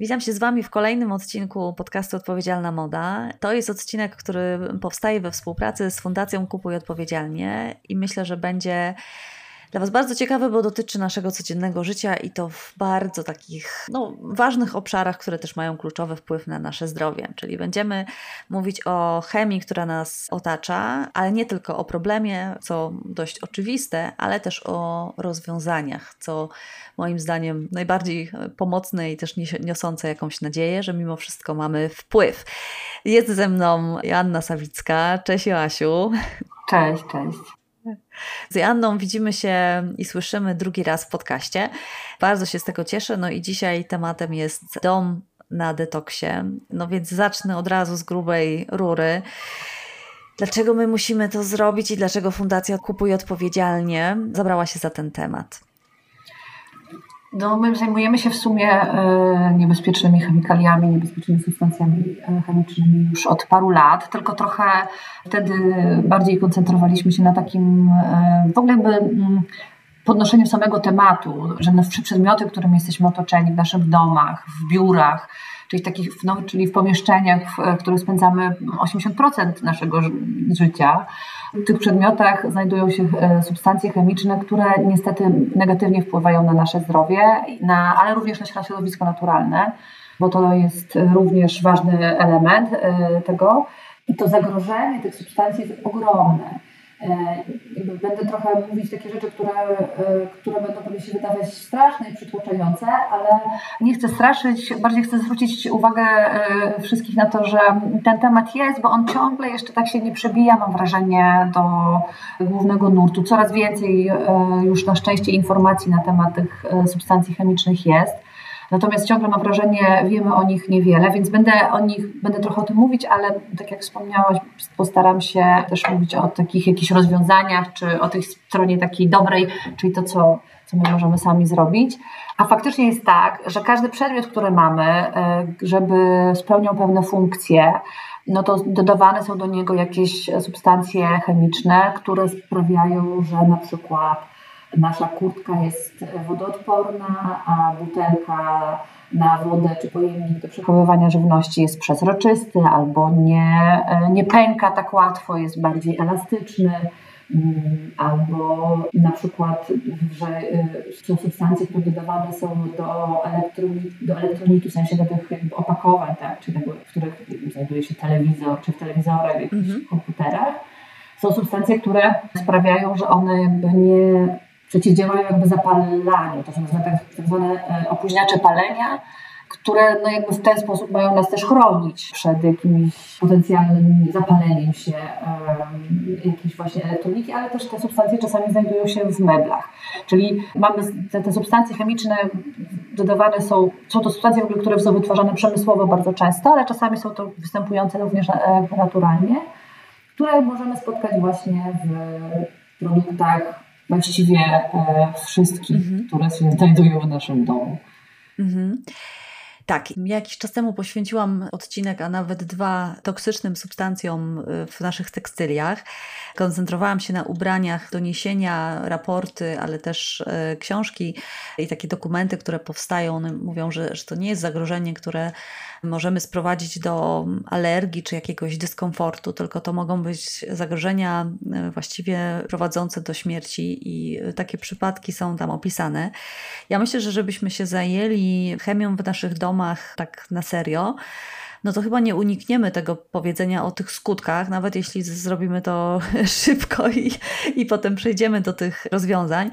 Witam się z Wami w kolejnym odcinku podcastu Odpowiedzialna Moda. To jest odcinek, który powstaje we współpracy z Fundacją Kupuj Odpowiedzialnie i myślę, że będzie dla Was bardzo ciekawe, bo dotyczy naszego codziennego życia i to w bardzo takich no, ważnych obszarach, które też mają kluczowy wpływ na nasze zdrowie. Czyli będziemy mówić o chemii, która nas otacza, ale nie tylko o problemie, co dość oczywiste, ale też o rozwiązaniach, co moim zdaniem najbardziej pomocne i też niosące jakąś nadzieję, że mimo wszystko mamy wpływ. Jest ze mną Joanna Sawicka. Cześć Joasiu. Cześć, cześć. Z Joanną widzimy się i słyszymy drugi raz w podcaście. Bardzo się z tego cieszę. No i dzisiaj tematem jest dom na detoksie. No więc zacznę od razu z grubej rury. Dlaczego my musimy to zrobić i dlaczego Fundacja Kupuj Odpowiedzialnie zabrała się za ten temat? No, my zajmujemy się w sumie e, niebezpiecznymi chemikaliami, niebezpiecznymi substancjami e, chemicznymi już od paru lat, tylko trochę wtedy bardziej koncentrowaliśmy się na takim e, w ogóle jakby mm, podnoszeniu samego tematu, że przy przedmioty, którymi jesteśmy otoczeni w naszych domach, w biurach, czyli, takich, no, czyli w pomieszczeniach, w których spędzamy 80% naszego życia, w tych przedmiotach znajdują się e, substancje chemiczne, które niestety negatywnie wpływają na nasze zdrowie, na, ale również na środowisko naturalne, bo to jest również ważny element e, tego. I to zagrożenie tych substancji jest ogromne. E, będę trochę mówić takie rzeczy, które, e, które będą pewnie się wydawać straszne i przytłoczające, ale nie chcę straszyć, bardziej chcę zwrócić uwagę e, wszystkich na to, że ten temat jest, bo on ciągle jeszcze tak się nie przebija, mam wrażenie, do głównego nurtu. Coraz więcej już na szczęście informacji na temat tych substancji chemicznych jest. Natomiast ciągle mam wrażenie, wiemy o nich niewiele, więc będę o nich, będę trochę o tym mówić, ale tak jak wspomniałaś, postaram się też mówić o takich jakichś rozwiązaniach, czy o tej stronie takiej dobrej, czyli to, co, co my możemy sami zrobić. A faktycznie jest tak, że każdy przedmiot, który mamy, e, żeby spełniał pewne funkcje, no to dodawane są do niego jakieś substancje chemiczne, które sprawiają, że na przykład Nasza kurtka jest wodoodporna, a butelka na wodę czy pojemnik do przechowywania żywności jest przezroczysty albo nie, nie pęka tak łatwo, jest bardziej elastyczny. Mm, albo na przykład, że są substancje, które dodawane są do, elektronitu, do elektronitu, w sensie do tych opakowań, tak, czy tego, w których znajduje się telewizor, czy w telewizorach, w jakichś -hmm. komputerach. Są substancje, które sprawiają, że one nie przeciwdziałają jakby zapalaniu. To są tak, tak zwane e, opóźniacze palenia, które no jakby w ten sposób mają nas też chronić przed jakimś potencjalnym zapaleniem się um, jakiejś właśnie elektroniki, ale też te substancje czasami znajdują się w meblach. Czyli mamy te, te substancje chemiczne dodawane są, są to substancje, które są wytwarzane przemysłowo bardzo często, ale czasami są to występujące również e, naturalnie, które możemy spotkać właśnie w produktach właściwie e, wszystkich, mhm. które się znajdują w naszym domu. Mhm. Tak, jakiś czas temu poświęciłam odcinek, a nawet dwa toksycznym substancjom e, w naszych tekstyliach. Koncentrowałam się na ubraniach, doniesienia, raporty, ale też e, książki i takie dokumenty, które powstają. One mówią, że, że to nie jest zagrożenie, które możemy sprowadzić do alergii czy jakiegoś dyskomfortu, tylko to mogą być zagrożenia e, właściwie prowadzące do śmierci i takie przypadki są tam opisane. Ja myślę, że żebyśmy się zajęli chemią w naszych domach tak na serio, no to chyba nie unikniemy tego powiedzenia o tych skutkach, nawet jeśli zrobimy to szybko i, i potem przejdziemy do tych rozwiązań,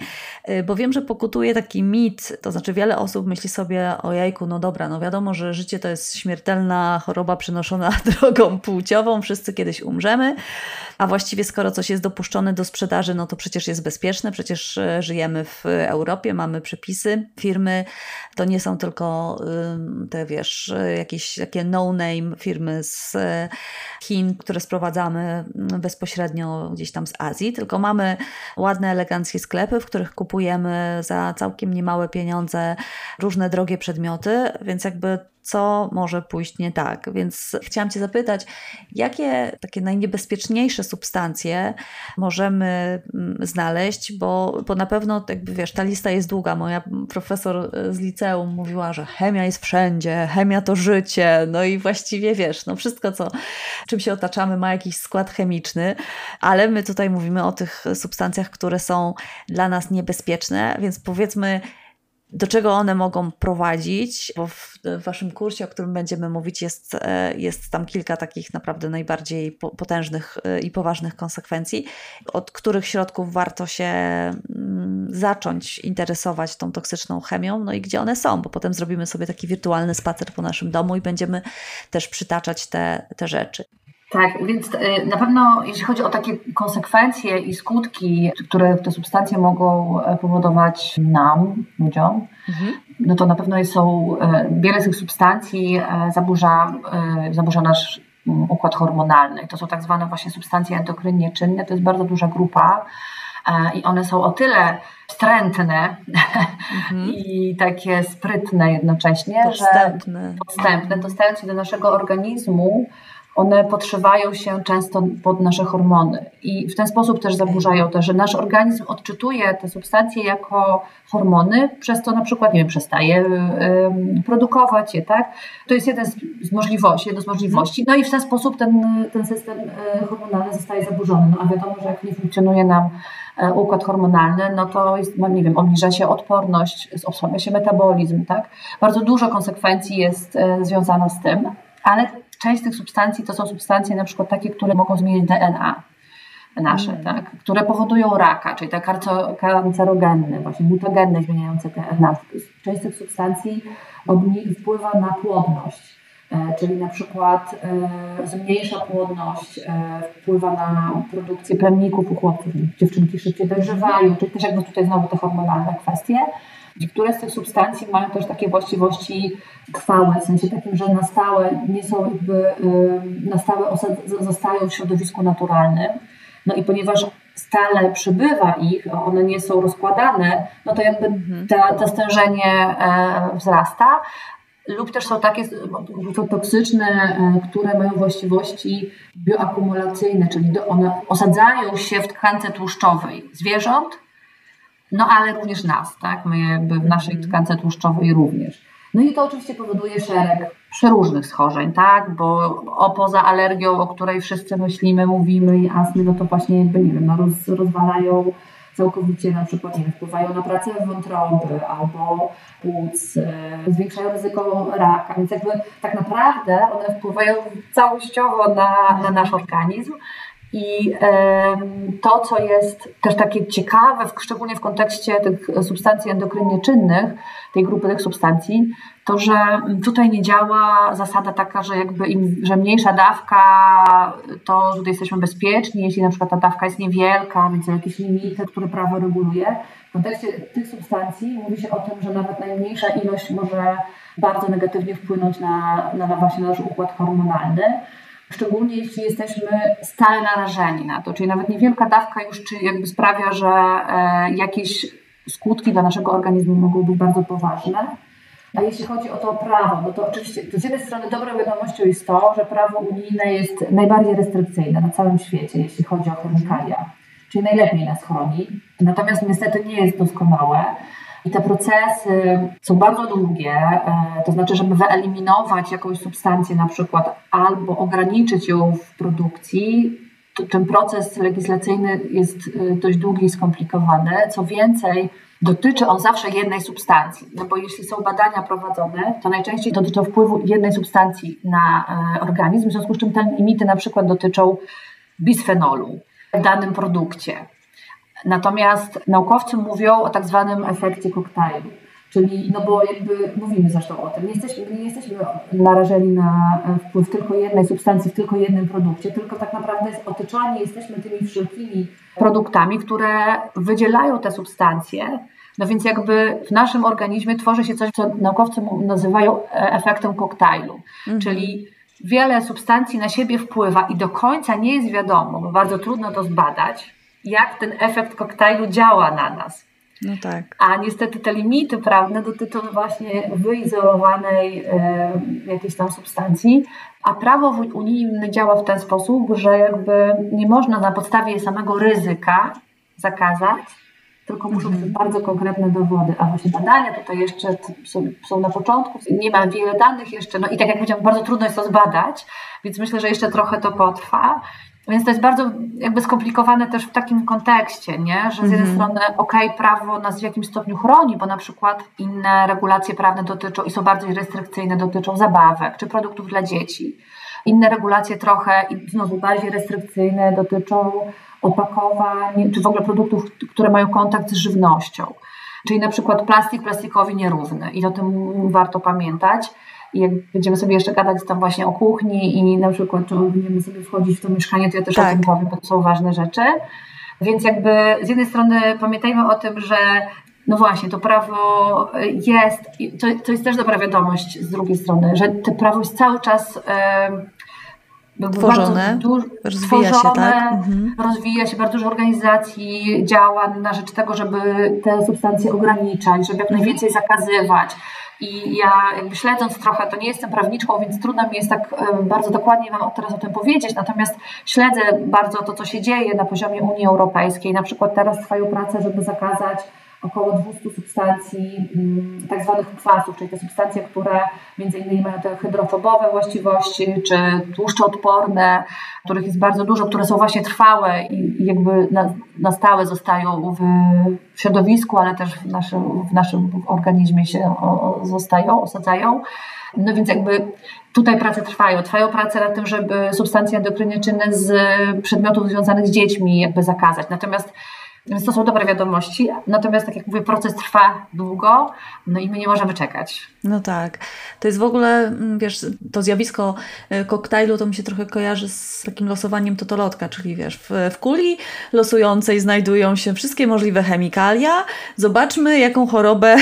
y, bo wiem, że pokutuje taki mit, to znaczy wiele osób myśli sobie o jajku, no dobra, no wiadomo, że życie to jest śmiertelna choroba przenoszona drogą płciową, wszyscy kiedyś umrzemy, a właściwie skoro coś jest dopuszczone do sprzedaży, no to przecież jest bezpieczne, przecież y, żyjemy w Europie, mamy przepisy, firmy, to nie są tylko te, wiesz, jakieś takie no no-name firmy z e, Chin, które sprowadzamy mm, bezpośrednio gdzieś tam z Azji, tylko mamy ładne, eleganckie sklepy, w których kupujemy za całkiem niemałe pieniądze różne drogie przedmioty, więc jakby co może pójść nie tak. Więc chciałam Cię zapytać, jakie takie najniebezpieczniejsze substancje możemy mm, znaleźć, bo, bo na pewno, jakby wiesz, ta lista jest długa. Moja profesor z liceum mówiła, że chemia jest wszędzie, chemia to życie, no i właściwie wiesz, no wszystko, co, czym się otaczamy, ma jakiś skład chemiczny, ale my tutaj mówimy o tych substancjach, które są dla nas niebezpieczne, więc powiedzmy, do czego one mogą prowadzić, bo w, waszym kursie, o którym będziemy mówić, jest, e, jest tam kilka takich naprawdę najbardziej potężnych e, i poważnych konsekwencji, od których środków warto się mm, zacząć interesować tą toksyczną chemią, no i gdzie one są, bo potem zrobimy sobie taki wirtualny spacer po naszym domu i będziemy też przytaczać te, te rzeczy. Tak, więc y, na pewno jeśli chodzi o takie konsekwencje i skutki, które te substancje mogą e, powodować nam, ludziom, mhm. no to na pewno są, e, wiele z tych substancji e, zaburza, zaburza nasz układ hormonalny. To są tak zwane właśnie substancje endokrynnie czynne, to jest bardzo duża grupa i one są o tyle wstrętne mhm. i takie sprytne jednocześnie, podstępne. że podstępne, dostając się do naszego organizmu, one podszywają się często pod nasze hormony i w ten sposób też zaburzają to, że nasz organizm odczytuje te substancje jako hormony, przez to na przykład, nie wiem, przestaje produkować je, tak? To jest jeden z, możliwości, jedno z możliwości. No i w ten sposób ten, ten system e, hormonalny zostaje zaburzony. No a wiadomo, że jak nie funkcjonuje nam e, układ hormonalny, no to jest, no nie wiem, obniża się odporność, osłabia się metabolizm, tak? Bardzo dużo konsekwencji jest e, związano z tym, ale część z tych substancji to są substancje na przykład takie, które mogą zmienić DNA nasze, mm. tak, które powodują raka, czyli te kancerogenne, właśnie mutagenne zmieniające DNA. Część z tych substancji wpływa na płodność, e, czyli na przykład e, zmniejsza płodność, e, wpływa na produkcję plemników u chłopców, dziewczynki szybciej dojrzewają, czyli też jakby tutaj znowu te hormonalne kwestie. Niektóre z tych substancji mają też takie właściwości trwałe, w sensie takim, że na stałe nie są jakby, na stałe zostają w środowisku naturalnym. No i ponieważ stale przybywa ich, one nie są rozkładane, no to jakby mhm. ta, to stężenie e, wzrasta. Lub też są takie to toksyczne, e, które mają właściwości bioakumulacyjne, czyli one osadzają się w tkance tłuszczowej zwierząt, no ale również nas, tak? My jakby w naszej mhm. tkance tłuszczowej również. No i to oczywiście powoduje szereg przeróżnych schorzeń, tak? Bo o poza alergią, o której wszyscy myślimy, mówimy i astmy, no to właśnie jakby, nie wiem, no roz, rozwalają całkowicie na przykład, nie wiem, wpływają na pracę wątroby albo płuc, e, zwiększają ryzyko raka, więc jakby tak naprawdę one wpływają całościowo na, na nasz organizm. I to, co jest też takie ciekawe, szczególnie w kontekście tych substancji endokrynnie czynnych, tej grupy tych substancji, to, że tutaj nie działa zasada taka, że jakby im, że mniejsza dawka, to tutaj jesteśmy bezpieczni, jeśli na przykład ta dawka jest niewielka, więc są jakieś limity, które prawo reguluje. W kontekście tych substancji mówi się o tym, że nawet najmniejsza ilość może bardzo negatywnie wpłynąć na, na, właśnie nasz układ hormonalny szczególnie jeśli jesteśmy stale narażeni na to, czyli nawet niewielka dawka już czy jakby sprawia, że e, jakieś skutki dla naszego organizmu mogą być bardzo poważne. A jeśli chodzi o to prawo, no to oczywiście to z jednej strony dobrą wiadomością jest to, że prawo unijne jest najbardziej restrykcyjne na całym świecie, jeśli chodzi o chemikalia, czyli najlepiej nas chroni. Natomiast niestety nie jest doskonałe. I te procesy są bardzo długie, e, to znaczy, żeby wyeliminować jakąś substancję na przykład albo ograniczyć ją w produkcji, ten proces legislacyjny jest e, dość długi i skomplikowany. Co więcej, dotyczy on zawsze jednej substancji, no bo jeśli są badania prowadzone, to najczęściej dotyczą wpływu jednej substancji na e, organizm, w związku z czym te limity na przykład dotyczą bisfenolu w danym produkcie. Natomiast naukowcy mówią o tak zwanym efekcie koktajlu. Czyli, no bo jakby mówimy zresztą o tym, nie jesteśmy, nie jesteśmy narażeni na wpływ tylko jednej substancji w tylko jednym produkcie, tylko tak naprawdę otoczeni jesteśmy tymi wszelkimi produktami, które wydzielają te substancje. No więc jakby w naszym organizmie tworzy się coś, co naukowcy nazywają e, efektem koktajlu. Mhm. Czyli wiele substancji na siebie wpływa i do końca nie jest wiadomo, bo bardzo trudno to zbadać, jak ten efekt koktajlu działa na nas. No tak. A niestety te limity prawne dotyczą właśnie wyizolowanej e, jakiejś tam substancji, a prawo unijne działa w ten sposób, że jakby nie można na podstawie samego ryzyka zakazać, tylko muszą być mhm. bardzo konkretne dowody. A właśnie badania tutaj jeszcze są, są, na początku, nie ma wiele danych jeszcze, no i tak jak powiedziałam, bardzo trudno jest to zbadać, więc myślę, że jeszcze trochę to potrwa. Więc to jest bardzo jakby skomplikowane też w takim kontekście, nie? że z jednej -hmm. strony ok, prawo nas w jakimś stopniu chroni, bo na przykład inne regulacje prawne dotyczą i są bardziej restrykcyjne, dotyczą zabawek czy produktów dla dzieci. Inne regulacje trochę i znowu bardziej restrykcyjne dotyczą opakowań, czy w ogóle produktów, które mają kontakt z żywnością. Czyli na przykład plastik plastikowi nierówny i o tym warto pamiętać. I jak będziemy sobie jeszcze gadać tam właśnie o kuchni i na przykład czy będziemy sobie wchodzić w to mieszkanie, to ja też tak. o tym powiem, bo to są ważne rzeczy. Więc jakby z jednej strony pamiętajmy o tym, że no właśnie, to prawo jest, to, to jest też dobra wiadomość z drugiej strony, że to prawo jest cały czas tworzone, dużo, rozwija się, tak? Mhm. rozwija się, bardzo dużo organizacji działa na rzecz tego, żeby te substancje ograniczać, żeby jak najwięcej zakazywać. I ja jakby śledząc trochę, to nie jestem prawniczką, więc trudno mi jest tak bardzo dokładnie Wam teraz o tym powiedzieć, natomiast śledzę bardzo to, co się dzieje na poziomie Unii Europejskiej. Na przykład teraz trwają prace, żeby zakazać około 200 substancji mm, tak zwanych kwasów, czyli te substancje, które między innymi mają te hydrofobowe właściwości, czy tłuszczoodporne, których jest bardzo dużo, które są właśnie trwałe i jakby na, na stałe zostają w, w środowisku, ale też w naszym, w naszym organizmie się zostają, osadzają. No więc jakby tutaj prace trwają. Trwają prace nad tym, żeby substancje endokryniczne z przedmiotów związanych z dziećmi jakby zakazać. Natomiast więc to są dobre wiadomości. Natomiast, tak jak mówię, proces trwa długo, no i my nie możemy czekać. No tak. To jest w ogóle, mm, wiesz, to zjawisko e, koktajlu to mi się trochę kojarzy z takim losowaniem totolotka, czyli wiesz, w, w kuli losującej znajdują się wszystkie możliwe chemikalia. Zobaczmy, jaką chorobę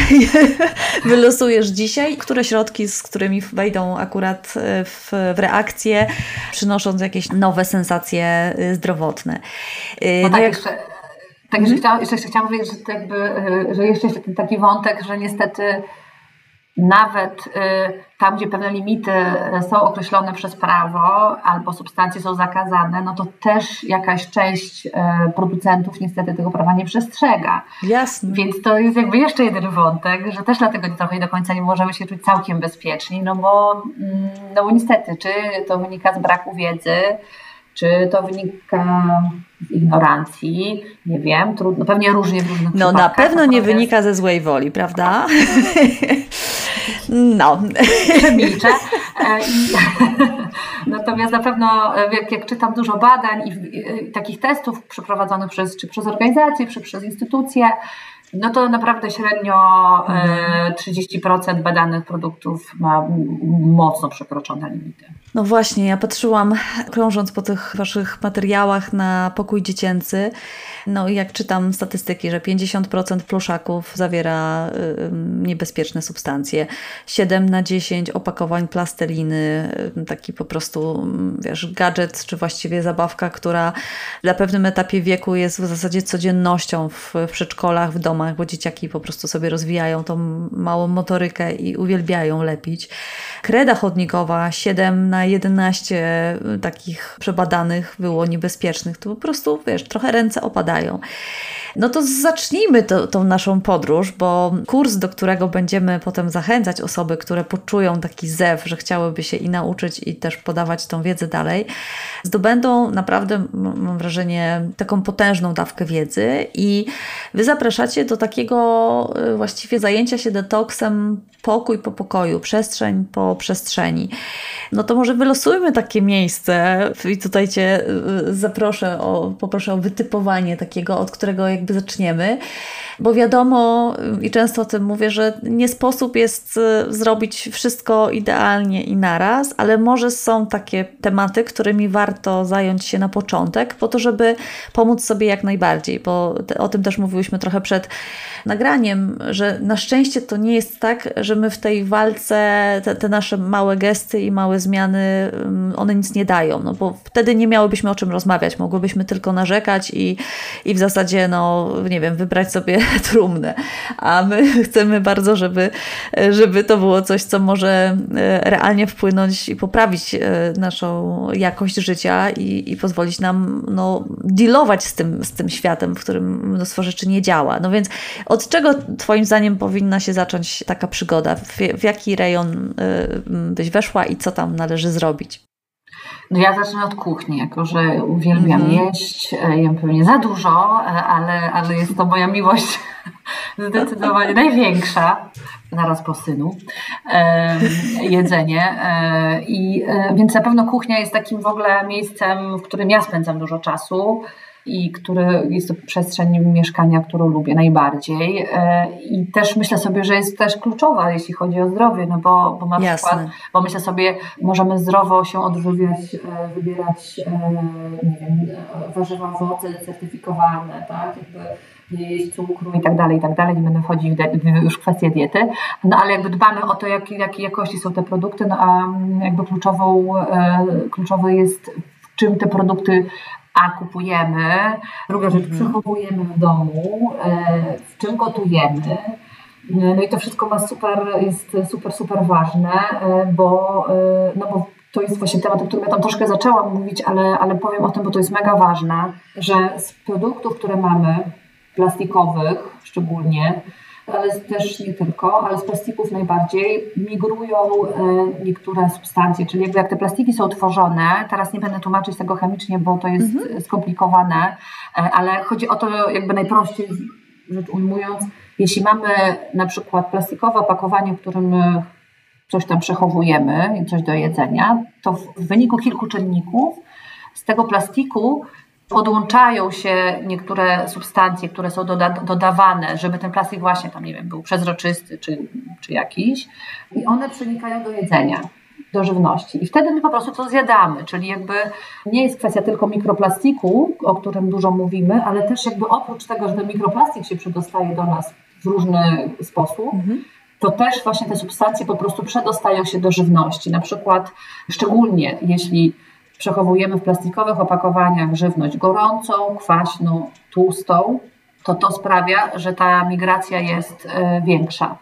wylosujesz dzisiaj, które środki, z którymi wejdą akurat e, w, w reakcję, przynosząc jakieś nowe sensacje e, zdrowotne. No, no tak, jak... jeszcze tak, mhm. chciałam, jeszcze chciałam powiedzieć, że, jakby, e, że jeszcze jest ten taki wątek, że niestety nawet e, tam, gdzie pewne limity są określone przez prawo albo substancje są zakazane, no to też jakaś część e, producentów niestety tego prawa nie przestrzega. Jasne. Więc to jest jakby jeszcze jeden wątek, że też dlatego trochę do końca nie możemy się czuć całkiem bezpieczni, no bo, mm, no bo niestety, czy to wynika z braku wiedzy, czy to wynika z ignorancji? Nie wiem, trudno, pewnie różnie w różnych No na pewno nie wynika ze złej woli, prawda? no. Przemilczę. E, natomiast na pewno, e, jak, jak czytam dużo badań i, i takich testów przeprowadzonych przez, czy przez organizacje, czy przez instytucje, no to naprawdę średnio mhm. 30% badanych produktów ma mocno przekroczone limity. No właśnie, ja patrzyłam, krążąc po tych Waszych materiałach na pokój dziecięcy, no i jak czytam statystyki, że 50% pluszaków zawiera niebezpieczne substancje, 7 na 10 opakowań plasteliny, taki po prostu, wiesz, gadżet, czy właściwie zabawka, która na pewnym etapie wieku jest w zasadzie codziennością w, w przedszkolach, w domach, bo dzieciaki po prostu sobie rozwijają tą małą motorykę i uwielbiają lepić. Kreda chodnikowa, 7 na 11 y, takich przebadanych było niebezpiecznych. To po prostu, wiesz, trochę ręce opadają. No to zacznijmy to, tą naszą podróż, bo kurs, do którego będziemy potem zachęcać osoby, które poczują taki zew, że chciałyby się i nauczyć, i też podawać tą wiedzę dalej, zdobędą naprawdę, mam wrażenie, taką potężną dawkę wiedzy i Wy zapraszacie do takiego y, właściwie zajęcia się detoksem pokój po pokoju, przestrzeń po przestrzeni. No to może wylosujmy takie miejsce. I tutaj Cię y, zaproszę o, poproszę o wytypowanie takiego, od którego jakby zaczniemy, bo wiadomo i często o tym mówię, że nie sposób jest y, zrobić wszystko idealnie i naraz, ale może są takie tematy, którymi warto zająć się na początek, po to, żeby pomóc sobie jak najbardziej, bo o tym też mówiłyśmy trochę przed nagraniem, że na szczęście to nie jest tak, że my w tej walce, te, te nasze małe gesty i małe zmiany, one nic nie dają, no bo wtedy nie miałybyśmy o czym rozmawiać, mogłybyśmy tylko narzekać i, i w zasadzie, no nie wiem, wybrać sobie trumnę, a my chcemy bardzo, żeby, żeby to było coś, co może e, realnie wpłynąć i poprawić e, naszą jakość życia i, i pozwolić nam no, dealować z tym, z tym światem, w którym mnóstwo rzeczy nie działa. No więc od czego Twoim zdaniem powinna się zacząć taka przygoda? W, w jaki rejon y, byś weszła i co tam należy zrobić? No ja zacznę od kuchni, jako że uwielbiam mm jeść, e, jem pewnie za dużo, e, ale, ale jest to moja miłość zdecydowanie największa, zaraz po synu, jedzenie. E, I, więc na pewno kuchnia jest takim w ogóle miejscem, w którym ja spędzam dużo czasu i który jest to przestrzeń mieszkania, którą lubię najbardziej. E, I też myślę sobie, że jest też kluczowa, jeśli chodzi o zdrowie, no bo, bo na Jasne. przykład, bo myślę sobie, możemy zdrowo się odżywiać, e, wybierać, e, nie wiem, warzywa, owoce certyfikowane, tak, jakby nie jeść cukru i tak dalej, i tak dalej, nie będę wchodzić w już kwestię diety, no ale jakby dbamy o to, jakiej jak jakości są te produkty, no a jakby kluczową, kluczowe jest w czym te produkty a kupujemy, druga rzecz mhm. przechowujemy w domu, e, w czym gotujemy. No i to wszystko ma super, jest super, super ważne, e, bo, e, no bo to jest właśnie temat, o którym ja tam troszkę zaczęłam mówić, ale, ale powiem o tym, bo to jest mega ważne, że z produktów, które mamy, plastikowych szczególnie, ale też nie tylko, ale z plastików najbardziej migrują e, niektóre substancje, czyli jakby jak te plastiki są tworzone, teraz nie będę tłumaczyć tego chemicznie, bo to jest mhm. skomplikowane, e, ale chodzi o to jakby najprościej rzecz ujmując, jeśli mamy na przykład plastikowe opakowanie, w którym coś tam przechowujemy, coś do jedzenia, to w wyniku kilku czynników z tego plastiku podłączają się niektóre substancje, które są doda dodawane, żeby ten plastik właśnie tam, nie wiem, był przezroczysty czy, czy jakiś i one przenikają do jedzenia, do żywności i wtedy my po prostu to zjadamy, czyli jakby nie jest kwestia tylko mikroplastiku, o którym dużo mówimy, ale też jakby oprócz tego, że ten mikroplastik się przedostaje do nas w różny sposób, mhm to też właśnie te substancje po prostu przedostają się do żywności. Na przykład, szczególnie jeśli przechowujemy w plastikowych opakowaniach żywność gorącą, kwaśną, tłustą, to to sprawia, że ta migracja jest e, większa.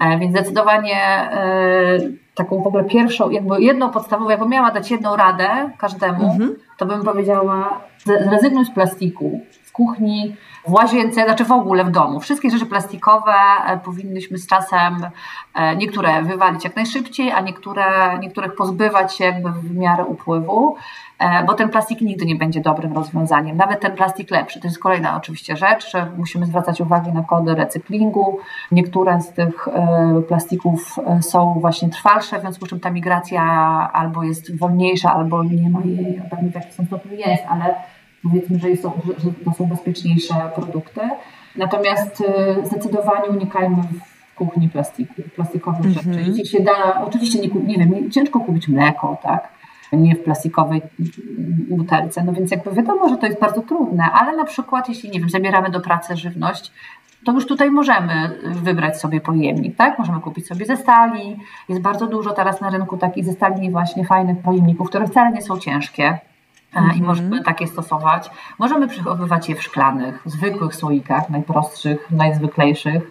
E, więc zdecydowanie e, taką w ogóle pierwszą, jakby jedną podstawową, jakbym miała dać jedną radę każdemu, mhm. to bym powiedziała zrezygnuj z plastiku w kuchni, w łazience, znaczy w ogóle w domu. Wszystkie rzeczy plastikowe e, powinnyśmy z czasem e, niektóre wywalić jak najszybciej, a niektóre, niektórych pozbywać się jakby w miarę upływu, e, bo ten plastik nigdy nie będzie dobrym rozwiązaniem. Nawet ten plastik lepszy. To jest kolejna oczywiście rzecz, że musimy zwracać uwagę na kody recyklingu. Niektóre z tych plastików są właśnie trwalsze, w związku z czym ta migracja albo jest wolniejsza, albo nie ma jej, pewnie w jakiś sposób jest, ale powiedzmy, że, to, że to są bezpieczniejsze produkty. Natomiast y, zdecydowanie unikajmy w kuchni plastiku, plastikowych mm -hmm. rzeczy. Jeśli się da, oczywiście nie, nie wiem, ciężko kupić mleko, tak? Nie w plastikowej butelce. No więc jakby wiadomo, że to jest bardzo trudne, ale na przykład jeśli, nie wiem, zabieramy do pracy żywność, to już tutaj możemy wybrać sobie pojemnik, tak? Możemy kupić sobie ze stali. Jest bardzo dużo teraz na rynku takich ze stali właśnie fajnych pojemników, które wcale nie są ciężkie mm-hmm. i możemy takie stosować. Możemy przechowywać je w szklanych, zwykłych słoikach, najprostszych, najzwyklejszych.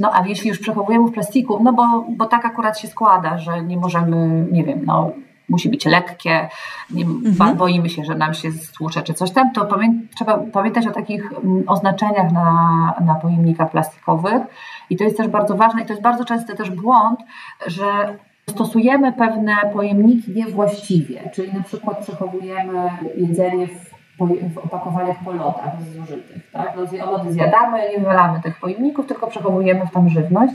No a jeśli już przechowujemy w plastiku, no bo, bo tak akurat się składa, że nie możemy, nie wiem, no musi być lekkie, nie, mhm. boimy się, że nam się stłucze czy coś tam, to pamię trzeba pamiętać o takich mm, oznaczeniach na, na pojemnikach plastikowych i to jest też bardzo ważne i to jest bardzo częsty też błąd, że Stosujemy pewne pojemniki niewłaściwie, czyli na przykład przechowujemy jedzenie w, w opakowaniach po lodach zużytych. Tak? No, lody zjadamy, nie wylamy tych pojemników, tylko przechowujemy w tam żywność.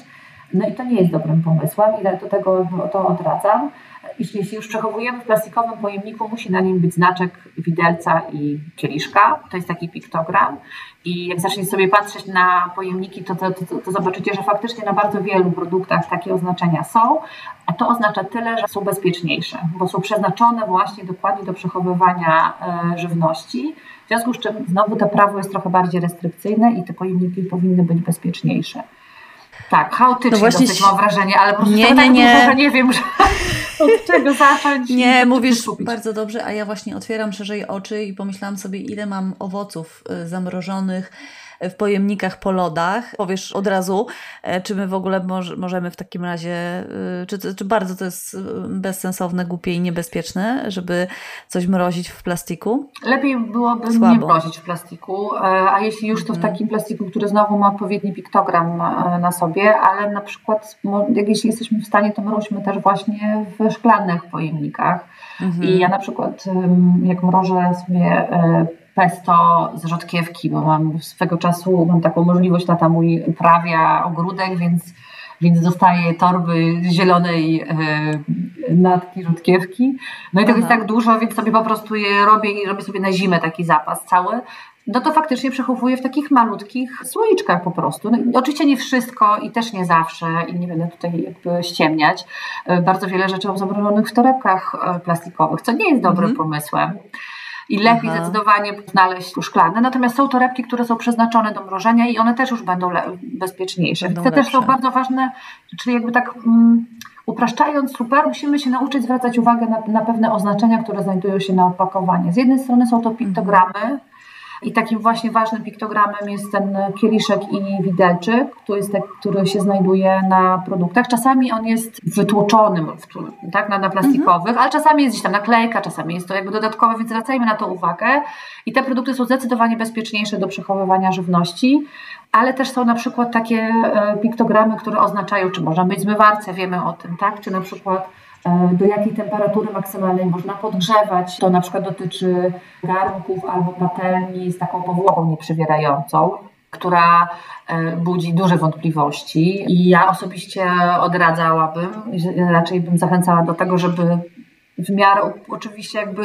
No i to nie jest dobrym pomysłem i do tego to odradzam jeśli już przechowujemy w plastikowym pojemniku, musi na nim być znaczek widelca i kieliszka. To jest taki piktogram. I jak zaczniecie sobie patrzeć na pojemniki, to, to, to, to, zobaczycie, że faktycznie na bardzo wielu produktach takie oznaczenia są, a to oznacza tyle, że są bezpieczniejsze, bo są przeznaczone właśnie dokładnie do przechowywania e, żywności. W związku z czym znowu to prawo jest trochę bardziej restrykcyjne i te pojemniki powinny być bezpieczniejsze. Tak, chaotycznie no właśnie dosyć mam wrażenie, ale po prostu nie, nie, tak nie. Dużo, że nie wiem, że od czego zacząć. Nie, mówisz bardzo dobrze, a ja właśnie otwieram szerzej oczy i pomyślałam sobie, ile mam owoców y, zamrożonych, w pojemnikach po lodach. Powiesz od razu, e, czy my w ogóle możemy w takim razie, e, czy, czy bardzo to jest e, bezsensowne, głupie i niebezpieczne, żeby coś mrozić w plastiku? Lepiej byłoby Słabo. nie mrozić w plastiku, a jeśli już to w mhm. takim plastiku, który znowu ma odpowiedni piktogram na sobie, ale na przykład jak jeśli jesteśmy w stanie, to mroźmy też właśnie w szklanych pojemnikach. Mhm. I ja na przykład jak mrożę sobie pesto z rzodkiewki, bo mam swego czasu mam taką możliwość, tata mój uprawia ogródek, więc, więc dostaję torby zielonej e, natki rzodkiewki. No i tego jest tak dużo, więc sobie po prostu je robię i robię sobie na zimę taki zapas cały. No to faktycznie przechowuję w takich malutkich słoiczkach po prostu. No, oczywiście nie wszystko i też nie zawsze i nie będę tutaj jakby ściemniać. E, bardzo wiele rzeczy mam zamrożonych w torebkach e, plastikowych, co nie jest dobrym mm -hmm. pomysłem i lepiej Aha. zdecydowanie znaleźć szklane. Natomiast są torebki, które są przeznaczone do mrożenia i one też już będą bezpieczniejsze. Będą Te lepsze. też są bardzo ważne, czyli jakby tak um, upraszczając super, musimy się nauczyć zwracać uwagę na, na pewne oznaczenia, które znajdują się na opakowaniu. Z jednej strony są to piktogramy, i takim właśnie ważnym piktogramem jest ten kieliszek i widelczyk, który, jest, który się znajduje na produktach. Czasami on jest wytłoczony tak, na, na plastikowych, mhm. ale czasami jest gdzieś tam naklejka, czasami jest to jakby dodatkowe, więc zwracajmy na to uwagę. I te produkty są zdecydowanie bezpieczniejsze do przechowywania żywności, ale też są na przykład takie e, piktogramy, które oznaczają, czy można być zmywarce, wiemy o tym, tak? Czy na przykład do jakiej temperatury maksymalnej można podgrzewać. To na przykład dotyczy garnków albo patelni z taką powłoką nieprzywierającą która e, budzi duże wątpliwości i ja osobiście odradzałabym, raczej bym zachęcała do tego, żeby w miarę oczywiście jakby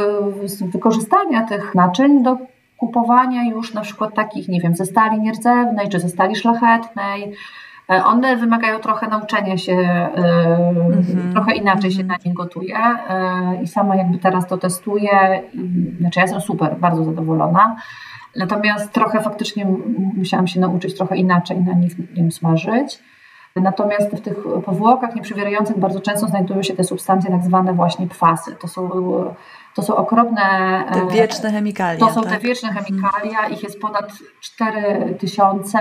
wykorzystania tych naczyń do kupowania już na przykład takich, nie wiem, ze stali nierdzewnej czy ze stali szlachetnej, E, one wymagają trochę nauczenia się, mm-hmm. trochę inaczej się na nie gotuje e, i sama jakby teraz to testuję. Znaczy ja jestem super, bardzo zadowolona. Natomiast trochę faktycznie musiałam się nauczyć trochę inaczej na nich nim smażyć. Natomiast w tych powłokach nieprzywierających bardzo często znajdują się te substancje tak zwane właśnie pfasy. To są, to są okropne... Te wieczne chemikalia. To są tak? te wieczne chemikalia, ich jest ponad 4000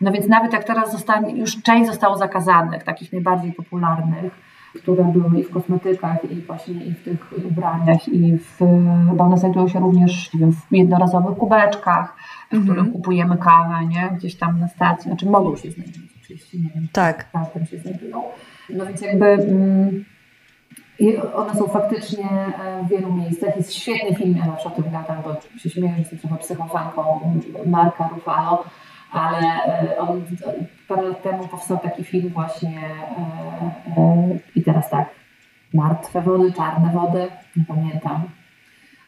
no więc nawet jak teraz zostanie, już część zostało zakazanych, takich najbardziej popularnych, które były i w kosmetykach, i właśnie i w tych ubraniach, i w, bo one znajdują się również wiem, w jednorazowych kubeczkach, w mm -hmm. których kupujemy kawę, nie? gdzieś tam na stacji, znaczy mogą się znajdować oczywiście, nie wiem, tak. tam się znajdują. No więc jakby mm, one są faktycznie e, w wielu miejscach. Jest świetny film, ja zawsze o tym gadam, bo się śmieję, że jestem trochę psychofanką Marka Rufalo, ale e, on parę lat temu powstał taki film właśnie e, e, i teraz tak, martwe wody, czarne wody, nie pamiętam.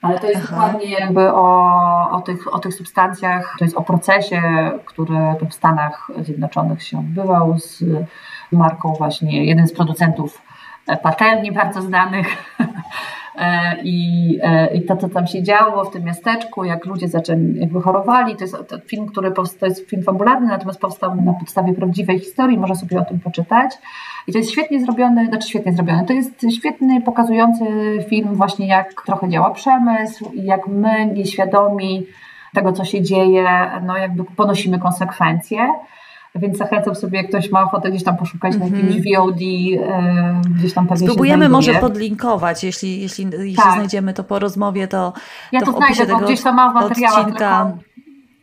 Ale to jest Aha. dokładnie jakby o, o, tych, o tych substancjach, to jest o procesie, który w Stanach Zjednoczonych się odbywał z marką właśnie, jeden z producentów patelni bardzo znanych I, e, I to, co tam się działo w tym miasteczku, jak ludzie zaczęli, jakby chorowali, to jest film, który to jest film fabularny, natomiast powstał na podstawie prawdziwej historii, można sobie o tym poczytać. I to jest świetnie zrobiony, znaczy świetnie zrobiony, to jest świetny, pokazujący film właśnie jak trochę działa przemysł i jak my nieświadomi tego, co się dzieje, no jakby ponosimy konsekwencje. Więc zachęcam sobie, jak ktoś ma ochotę gdzieś tam poszukać mm -hmm. na jakimś mhm. VOD, e, gdzieś tam pewnie Spróbujemy może podlinkować, jeśli, jeśli, jeśli tak. znajdziemy to po rozmowie, to Ja to, to znajdę, bo gdzieś tam mam w materiałach, odcinka.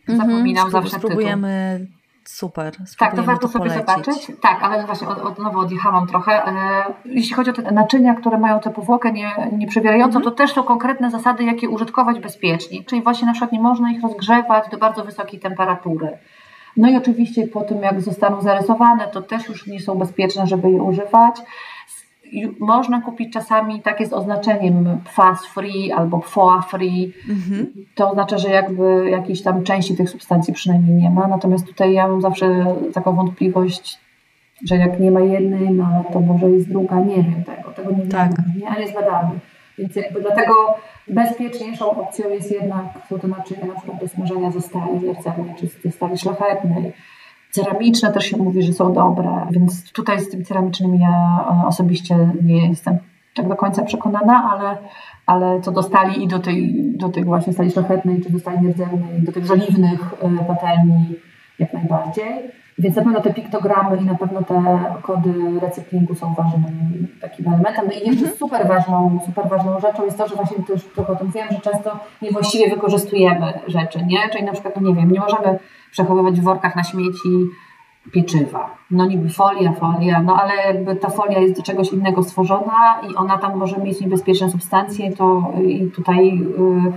zapominam mm -hmm. zawsze Spróbujemy tytuł. Super. Tak, to warto sobie zobaczyć. Tak, ale właśnie od, od nowo odjechałam trochę. E, jeśli chodzi o te naczynia, które mają tę powłokę nie, nieprzewierającą, mm -hmm. to też są konkretne zasady, jakie użytkować bezpiecznie. Czyli właśnie na przykład nie można ich rozgrzewać do bardzo wysokiej temperatury. No i oczywiście po tym, jak zostaną zarysowane, to też już nie są bezpieczne, żeby je używać. Można kupić czasami takie z oznaczeniem PFAS free albo PFOA free. Mhm. To oznacza, że jakby jakiejś tam części tych substancji przynajmniej nie ma. Natomiast tutaj ja mam zawsze taką wątpliwość, że jak nie ma jednej, no to może jest druga, nie wiem tego, tego nie tak. wiem, nie, ale zbadamy. Więc jakby dlatego bezpieczniejszą opcją jest jednak, są to naczynia na przykład do smażenia ze stali zercewnej czy ze stali szlachetnej, Ceramiczne też się mówi, że są dobre, więc tutaj z tymi ceramicznymi ja e, osobiście nie jestem tak do końca przekonana, ale, ale co do stali i do tej, do tej właśnie stali szlachetnej, czy do stali rdzennej, do tych żeliwnych e, patelni jak najbardziej. Więc na pewno te piktogramy i na pewno te kody recyklingu są ważnym takim elementem. No i jeszcze mhm. super ważną, super ważną rzeczą jest to, że właśnie to już trochę o tym wiem, że często niewłaściwie wykorzystujemy rzeczy, nie? Czyli na przykład, no nie wiem, nie możemy przechowywać w workach na śmieci pieczywa. No niby folia, folia, no ale jakby ta folia jest do czegoś innego stworzona i ona tam może mieć niebezpieczne substancje, to i tutaj y,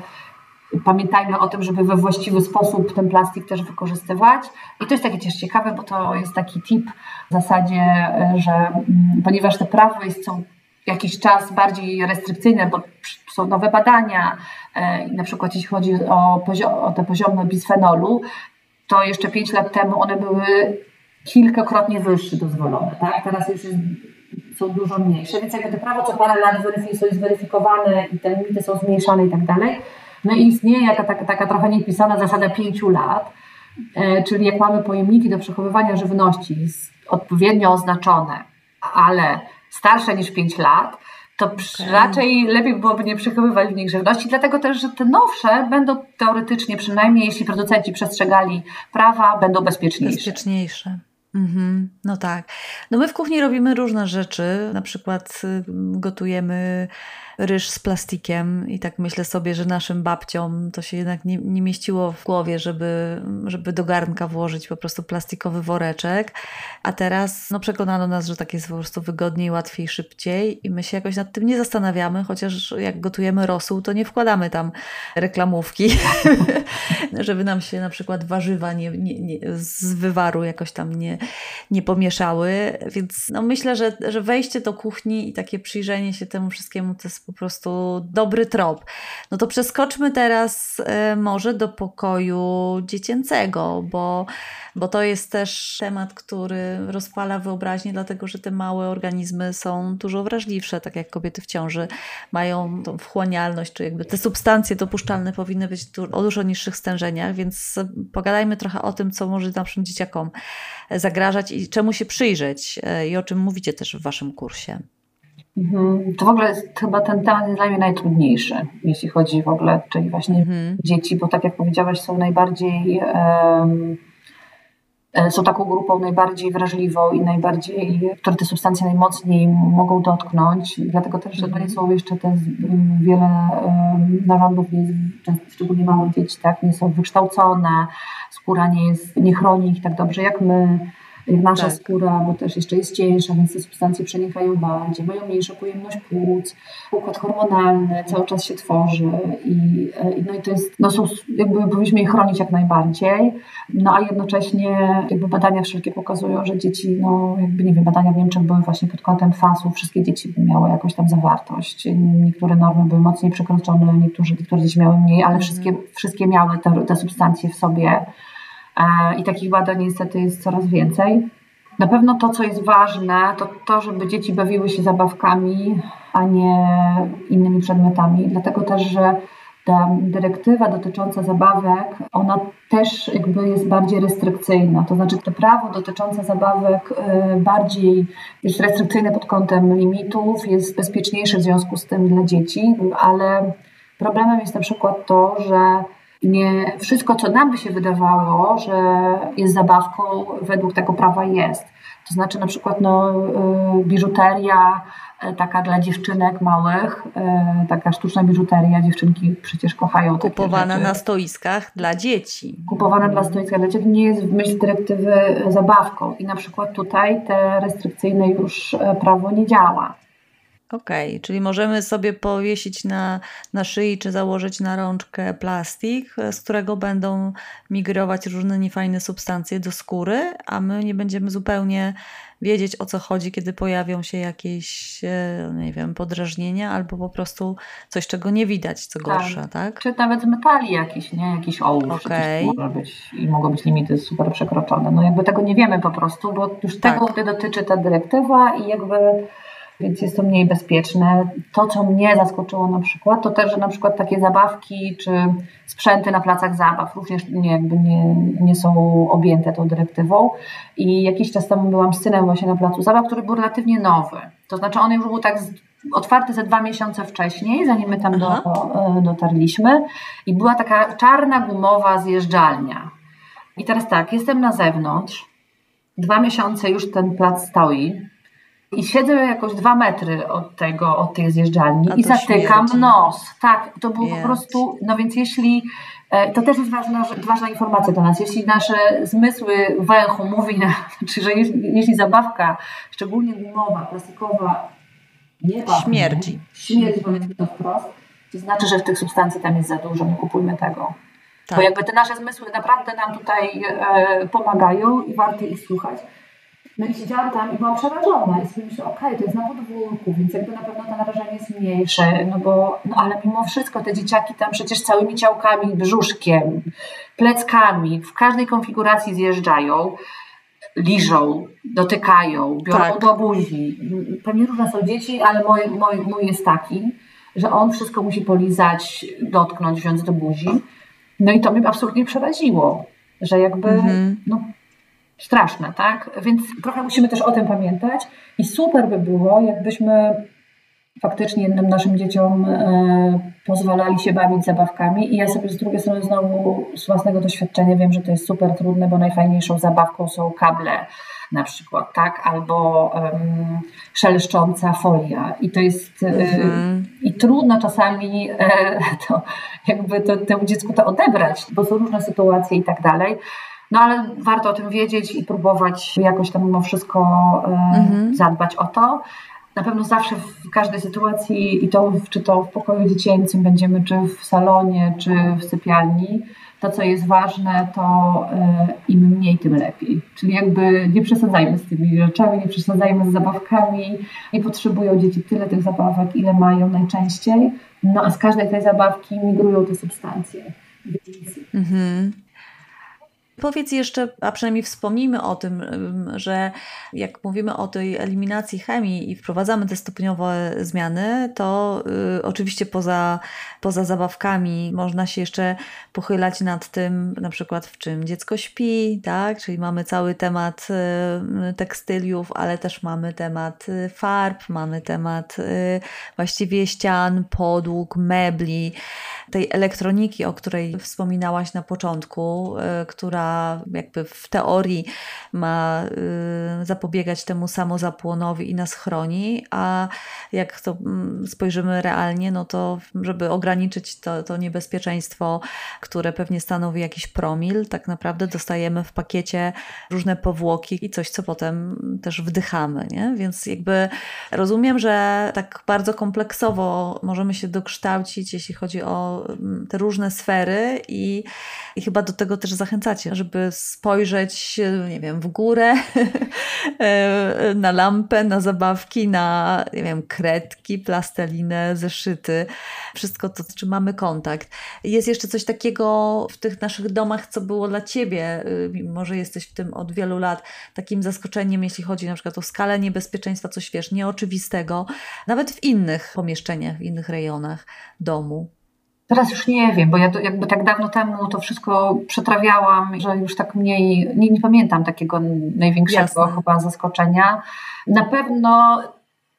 pamiętajmy o tym, żeby we właściwy sposób ten plastik też wykorzystywać. I to jest takie też ciekawe, bo to jest taki tip w zasadzie, że mm, ponieważ te prawo jest co jakiś czas bardziej restrykcyjne, bo są nowe badania, y, na przykład jeśli chodzi o, o te poziomy bisfenolu, to jeszcze 5 lat temu one były kilkakrotnie wyższe dozwolone, tak? Teraz już jest, są dużo mniejsze, więc jakby to prawo co parę lat jest zweryfikowane i te limity są zmniejszane i tak dalej. No i istnieje jaka, taka, taka trochę niepisana zasada pięciu lat, e, czyli jak mamy pojemniki do przechowywania żywności odpowiednio oznaczone, ale starsze niż 5 lat, to okay. raczej lepiej byłoby nie przechowywać w nich żywności, dlatego też, że te nowsze będą teoretycznie, przynajmniej jeśli producenci przestrzegali prawa, będą bezpieczniejsze. Bezpieczniejsze. Mhm, no tak. No my w kuchni robimy różne rzeczy. Na przykład y, gotujemy ryż z plastikiem i tak myślę sobie, że naszym babciom to się jednak nie, nie mieściło w głowie, żeby, żeby do garnka włożyć po prostu plastikowy woreczek. A teraz no, przekonano nas, że tak jest po prostu wygodniej, łatwiej, szybciej i my się jakoś nad tym nie zastanawiamy, chociaż jak gotujemy rosół, to nie wkładamy tam reklamówki, żeby nam się na przykład warzywa nie, nie, nie, z wywaru jakoś tam nie, nie pomieszały. Więc no, myślę, że, że wejście do kuchni i takie przyjrzenie się temu wszystkiemu to jest po prostu dobry trop. No to przeskoczmy teraz e, może do pokoju dziecięcego, bo, bo to jest też temat, który rozpala wyobraźnię, dlatego że te małe organizmy są dużo wrażliwsze, tak jak kobiety w ciąży mają tą wchłanialność, czy jakby te substancje dopuszczalne powinny być o dużo niższych stężeniach, więc pogadajmy trochę o tym, co może naszym dzieciakom zagrażać i czemu się przyjrzeć e, i o czym mówicie też w waszym kursie. Mhm. To w ogóle jest, chyba ten temat jest dla mnie najtrudniejszy, jeśli chodzi w ogóle, czyli właśnie mhm. dzieci, bo tak jak powiedziałaś, są najbardziej, um, są taką grupą najbardziej wrażliwą i najbardziej, które te substancje najmocniej mogą dotknąć. Dlatego też, że to nie mhm. są jeszcze te wiele um, narządów, szczególnie małe dzieci, tak, nie są wykształcone, skóra nie, jest, nie chroni ich tak dobrze jak my nasza tak. skóra, bo też jeszcze jest cieńsza, więc te substancje przenikają bardziej, mają mniejszą pojemność płuc, układ hormonalny cały czas się tworzy i, no i to jest, no są, jakby powinniśmy je chronić jak najbardziej, no a jednocześnie jakby badania wszelkie pokazują, że dzieci, no jakby nie wiem, badania w Niemczech były właśnie pod kątem fasu, wszystkie dzieci miały jakąś tam zawartość, niektóre normy były mocniej przekroczone, niektóre, niektóre dzieci miały mniej, ale mhm. wszystkie, wszystkie miały te, te substancje w sobie i takich badań niestety jest coraz więcej. Na pewno to, co jest ważne, to to, żeby dzieci bawiły się zabawkami, a nie innymi przedmiotami. Dlatego też, że ta dyrektywa dotycząca zabawek, ona też jakby jest bardziej restrykcyjna. To znaczy to prawo dotyczące zabawek y, bardziej jest restrykcyjne pod kątem limitów, jest bezpieczniejsze w związku z tym dla dzieci, ale problemem jest na przykład to, że nie wszystko, co nam by się wydawało, że jest zabawką, według tego prawa jest. To znaczy na przykład no, y, biżuteria y, taka dla dziewczynek małych, y, taka sztuczna biżuteria, dziewczynki przecież kochają Kupowana na stoiskach dla dzieci. Kupowana dla stoiskach dla dzieci nie jest w myśl dyrektywy zabawką i na przykład tutaj te restrykcyjne już prawo nie działa. Okej, okay, czyli możemy sobie powiesić na, na szyi czy założyć na rączkę plastik, z którego będą migrować różne niefajne substancje do skóry, a my nie będziemy zupełnie wiedzieć o co chodzi, kiedy pojawią się jakieś, e, nie wiem, podrażnienia albo po prostu coś, czego nie widać, co gorsze, tak? tak? Czy nawet metali jakiś, nie? Jakiś ołów, okay. może być i mogą być limity super przekroczone. No jakby tego nie wiemy po prostu, bo już tak. tego dotyczy ta dyrektywa i jakby więc jest to mniej bezpieczne. To, co mnie zaskoczyło na przykład, to też, że na przykład takie zabawki czy sprzęty na placach zabaw również nie, nie, nie są objęte tą dyrektywą. I jakiś czas temu byłam z synem właśnie na placu zabaw, który był relatywnie nowy. To znaczy on już był tak otwarty ze dwa miesiące wcześniej, zanim my tam do, e, dotarliśmy. I była taka czarna, gumowa zjeżdżalnia. I teraz tak, jestem na zewnątrz, dwa miesiące już ten plac stoi i siedzę jakoś dwa metry od tego, od tej zjeżdżalni i zatykam śmierci. nos. Tak, to było po prostu, no więc jeśli, e, to też jest ważna, ważna informacja dla nas, jeśli nasze zmysły węchu mówi, znaczy, że jeśli, jeśli zabawka, szczególnie gumowa, plastikowa, nie pachnie, śmierdzi, śmierdzi powiedzmy to wprost, to znaczy, że w tych substancji tam jest za dużo, nie kupujmy tego. Tak. Bo jakby te nasze zmysły naprawdę nam tutaj e, pomagają i warto ich słuchać. No i siedziałam tam i byłam przerażona i sobie myślę, okej, okay, to jest na podwórku, więc jakby na pewno to narażenie jest mniejsze, no bo, no ale mimo wszystko te dzieciaki tam przecież całymi ciałkami, brzuszkiem, pleckami, w każdej konfiguracji zjeżdżają, liżą, dotykają, biorą tak. do buzi. Pewnie różne są dzieci, ale mój, mój, mój jest taki, że on wszystko musi polizać, dotknąć, wziąć do buzi. No i to mnie absolutnie przeraziło, że jakby, mhm. no straszne, tak? Więc trochę musimy też o tym pamiętać i super by było, jakbyśmy faktycznie jednym naszym dzieciom e, pozwalali się bawić zabawkami i ja sobie z drugiej strony znowu z własnego doświadczenia wiem, że to jest super trudne, bo najfajniejszą zabawką są kable na przykład, tak? Albo um, szeleszcząca folia. I to jest mm-hmm. i trudno czasami e, to jakby to, temu dziecku to odebrać, bo są różne sytuacje i tak dalej. No ale warto o tym wiedzieć i próbować jakoś tam mimo wszystko mm-hmm. zadbać o to. Na pewno zawsze w każdej sytuacji, i to czy to w pokoju dziecięcym będziemy, czy w salonie, czy w sypialni, to, co jest ważne, to e, im mniej, tym lepiej. Czyli jakby nie przesadzajmy z tymi rzeczami, nie przesadzajmy z zabawkami. Nie potrzebują dzieci tyle tych zabawek, ile mają najczęściej. No a z każdej tej zabawki migrują te substancje. Mhm. Powiedz jeszcze, a przynajmniej wspomnijmy o tym, że jak mówimy o tej eliminacji chemii i wprowadzamy te stopniowe zmiany, to y, oczywiście poza, poza zabawkami można się jeszcze pochylać nad tym, na przykład w czym dziecko śpi, tak? Czyli mamy cały temat y, tekstyliów, ale też mamy temat y, farb, mamy temat y, właściwie ścian, podłóg, mebli, tej elektroniki, o której wspominałaś na początku, y, która jakby w teorii ma y, zapobiegać temu samozapłonowi i nas chroni, a jak to mm, spojrzymy realnie, no to żeby ograniczyć to, to niebezpieczeństwo, które pewnie stanowi jakiś promil, tak naprawdę dostajemy w pakiecie różne powłoki i coś, co potem też wdychamy, nie? Więc jakby rozumiem, że tak bardzo kompleksowo możemy się dokształcić, jeśli chodzi o te różne sfery i, i chyba do tego też zachęcacie, żeby spojrzeć, nie wiem, w górę, na lampę, na zabawki, na, nie wiem, kredki, plastelinę, zeszyty, wszystko to, z czym mamy kontakt. Jest jeszcze coś takiego w tych naszych domach, co było dla Ciebie, mimo że jesteś w tym od wielu lat, takim zaskoczeniem, jeśli chodzi na przykład o skalę niebezpieczeństwa, coś wiesz, nieoczywistego, nawet w innych pomieszczeniach, w innych rejonach domu. Teraz już nie wiem, bo ja to, jakby tak dawno temu to wszystko przetrawiałam, że już tak mniej, nie, nie pamiętam takiego największego Jasne. chyba zaskoczenia. Na pewno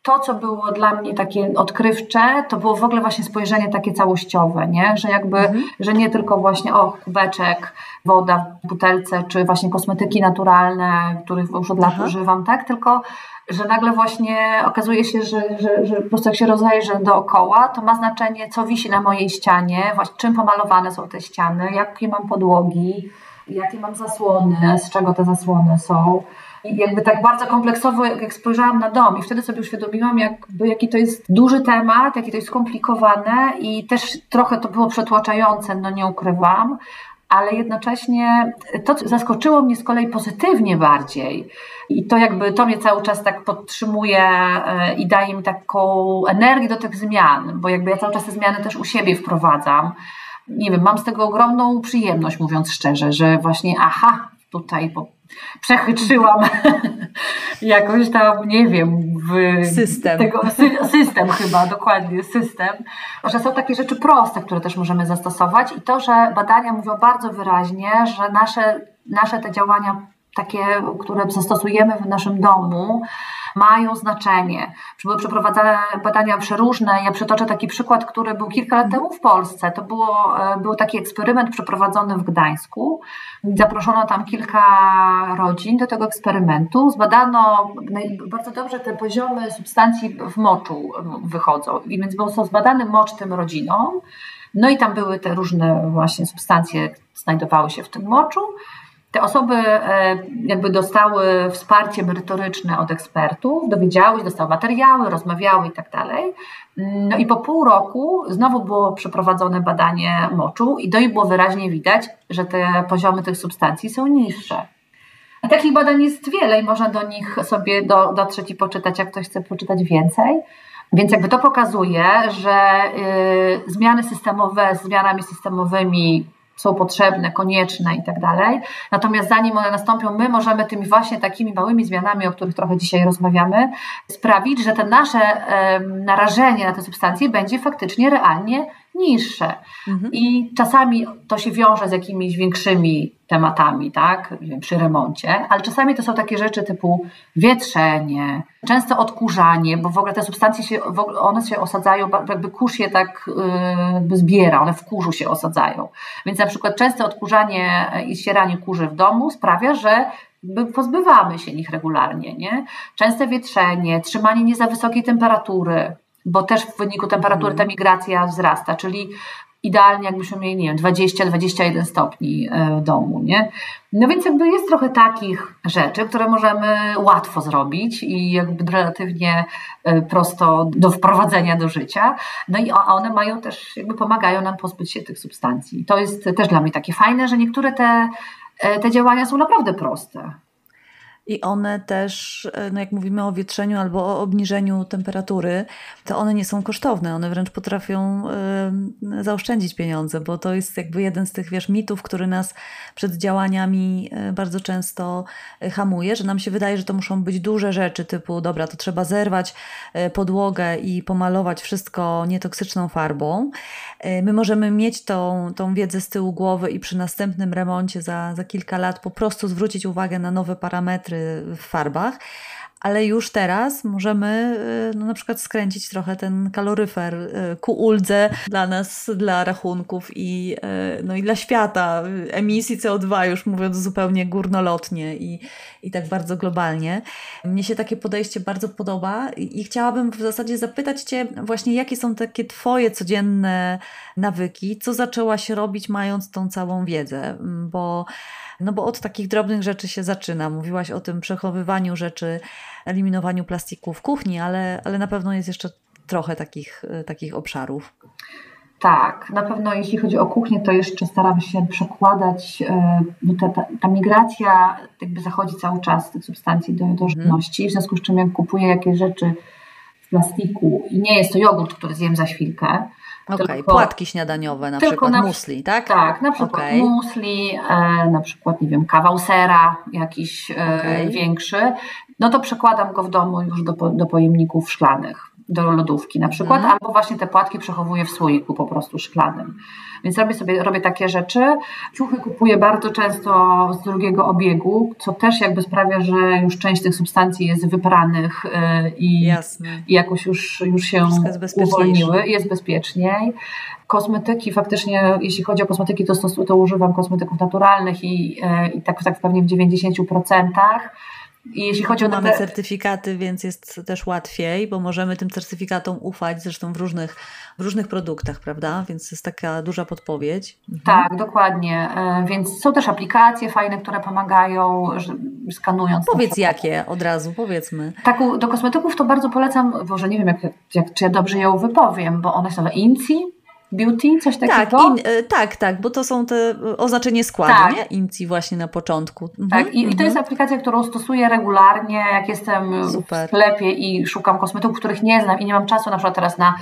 to, co było dla mnie takie odkrywcze, to było w ogóle właśnie spojrzenie takie całościowe, nie? że jakby, mhm. że nie tylko właśnie o kubeczek, woda w butelce, czy właśnie kosmetyki naturalne, których już od lat Aha. używam, tak? Tylko że nagle właśnie okazuje się, że, że, że po prostu jak się rozejrzę dookoła, to ma znaczenie, co wisi na mojej ścianie, właśnie czym pomalowane są te ściany, jakie mam podłogi, jakie mam zasłony, z czego te zasłony są. I jakby tak bardzo kompleksowo, jak spojrzałam na dom i wtedy sobie uświadomiłam, jakby, jaki to jest duży temat, jakie to jest skomplikowane i też trochę to było przetłaczające, no nie ukrywam, ale jednocześnie to zaskoczyło mnie z kolei pozytywnie bardziej. I to jakby to mnie cały czas tak podtrzymuje e, i daje mi taką energię do tych zmian, bo jakby ja cały czas te zmiany też u siebie wprowadzam. Nie wiem, mam z tego ogromną przyjemność, mówiąc szczerze, że właśnie aha, tutaj po, przechytrzyłam jakoś tam, nie wiem, w system. Tego, system chyba, dokładnie, system, że są takie rzeczy proste, które też możemy zastosować i to, że badania mówią bardzo wyraźnie, że nasze, nasze te działania takie, które zastosujemy w naszym domu, mają znaczenie. Były przeprowadzane badania przeróżne. Ja przytoczę taki przykład, który był kilka lat temu w Polsce. To było, e, był taki eksperyment przeprowadzony w Gdańsku. Zaproszono tam kilka rodzin do tego eksperymentu. Zbadano bardzo dobrze te poziomy substancji w moczu wychodzą. I więc był zbadany mocz tym rodzinom. No i tam były te różne właśnie substancje, znajdowały się w tym moczu. Te osoby e, jakby dostały wsparcie merytoryczne od ekspertów, dowiedziały się, dostały materiały, rozmawiały i tak dalej. No i po pół roku znowu było przeprowadzone badanie moczu i do nich było wyraźnie widać, że te poziomy tych substancji są niższe. I takich badań jest wiele i można do nich sobie do, dotrzeć i poczytać, jak ktoś chce poczytać więcej. Więc jakby to pokazuje, że y, zmiany systemowe z zmianami systemowymi są potrzebne, konieczne i tak dalej. Natomiast zanim one nastąpią, my możemy tymi właśnie takimi małymi zmianami, o których trochę dzisiaj rozmawiamy, sprawić, że te nasze narażenie na te substancje będzie faktycznie realnie niższe. Mhm. I czasami to się wiąże z jakimiś większymi tematami, tak, wiem, przy remoncie, ale czasami to są takie rzeczy typu wietrzenie, często odkurzanie, bo w ogóle te substancje się, one się osadzają, jakby kurz je tak yy, zbiera, one w kurzu się osadzają. Więc na przykład częste odkurzanie i ścieranie kurzy w domu sprawia, że pozbywamy się nich regularnie, nie? Częste wietrzenie, trzymanie nie za wysokiej temperatury, bo też w wyniku temperatury ta migracja wzrasta, czyli idealnie jakbyśmy mieli, nie wiem, 20-21 stopni e, w domu, nie? No więc jakby jest trochę takich rzeczy, które możemy łatwo zrobić i jakby relatywnie e, prosto do wprowadzenia do życia. No i one mają też, jakby pomagają nam pozbyć się tych substancji. To jest też dla mnie takie fajne, że niektóre te, e, te działania są naprawdę proste. I one też, e, no jak mówimy o wietrzeniu albo o obniżeniu temperatury, to one nie są kosztowne. One wręcz potrafią y, zaoszczędzić pieniądze, bo to jest jakby jeden z tych, wiesz, mitów, który nas przed działaniami e, bardzo często hamuje, że nam się wydaje, że to muszą być duże rzeczy, typu, dobra, to trzeba zerwać podłogę i pomalować wszystko nietoksyczną farbą. My możemy mieć tą, tą wiedzę z tyłu głowy i przy następnym remoncie za, za kilka lat po prostu zwrócić uwagę na nowe parametry w farbach, ale już teraz możemy y, no, na przykład skręcić trochę ten kaloryfer y, ku uldze dla nas, dla rachunków i, y, no, i dla świata, emisji CO2, już mówiąc zupełnie górnolotnie i, i tak bardzo globalnie. Mnie się takie podejście bardzo podoba i chciałabym w zasadzie zapytać Cię właśnie, jakie są takie Twoje codzienne nawyki, co zaczęłaś robić mając tą całą wiedzę, bo no bo od takich drobnych rzeczy się zaczyna. Mówiłaś o tym przechowywaniu rzeczy, eliminowaniu plastiku w kuchni, ale, ale na pewno jest jeszcze trochę takich, e, takich obszarów. Tak, na pewno jeśli chodzi o kuchnię, to jeszcze staram się przekładać, bo ta, ta, ta migracja jakby zachodzi cały czas tych substancji do, do mhm. żywności, w związku z czym jak kupuję jakieś rzeczy w plastiku i nie jest to jogurt, który zjem za chwilkę, Okej, okay. płatki śniadaniowe na przykład, na, musli, tak? Tak, na przykład okay. musli, e, na przykład, nie wiem, kawał sera jakiś e, okay. większy, no to przekładam go w domu już do, do pojemników szklanych do lodówki na przykład, mm. albo właśnie te płatki przechowuję w słoiku po prostu szklanym. Więc robię sobie robię takie rzeczy. Ciuchy kupuję bardzo często z drugiego obiegu, co też jakby sprawia, że już część tych substancji jest wypranych y, i, i jakoś już, już się jest uwolniły. Jest bezpieczniej. Kosmetyki faktycznie, jeśli chodzi o kosmetyki, to, to, to używam kosmetyków naturalnych i, y, i tak, tak pewnie w 90%. I jeśli chodzi o Mamy te... certyfikaty, więc jest też łatwiej, bo możemy tym certyfikatom ufać, zresztą w różnych, w różnych produktach, prawda? Więc jest taka duża podpowiedź. Mhm. Tak, dokładnie. E, więc są też aplikacje fajne, które pomagają, skanując. Powiedz jakie od razu, powiedzmy. Tak, do kosmetyków to bardzo polecam, może nie wiem, jak, jak, czy ja dobrze ją wypowiem, bo one się nazywa INCI Beauty, coś takiego? Tak, in, e, tak, tak, bo to są te oznaczenie składu, tak. nie? Inci właśnie na początku. Mhm, tak, i, i, to jest mhm. aplikacja, którą stosuję regularnie, jak jestem Super. w sklepie i szukam kosmetyków, których nie znam i nie mam czasu na przykład teraz na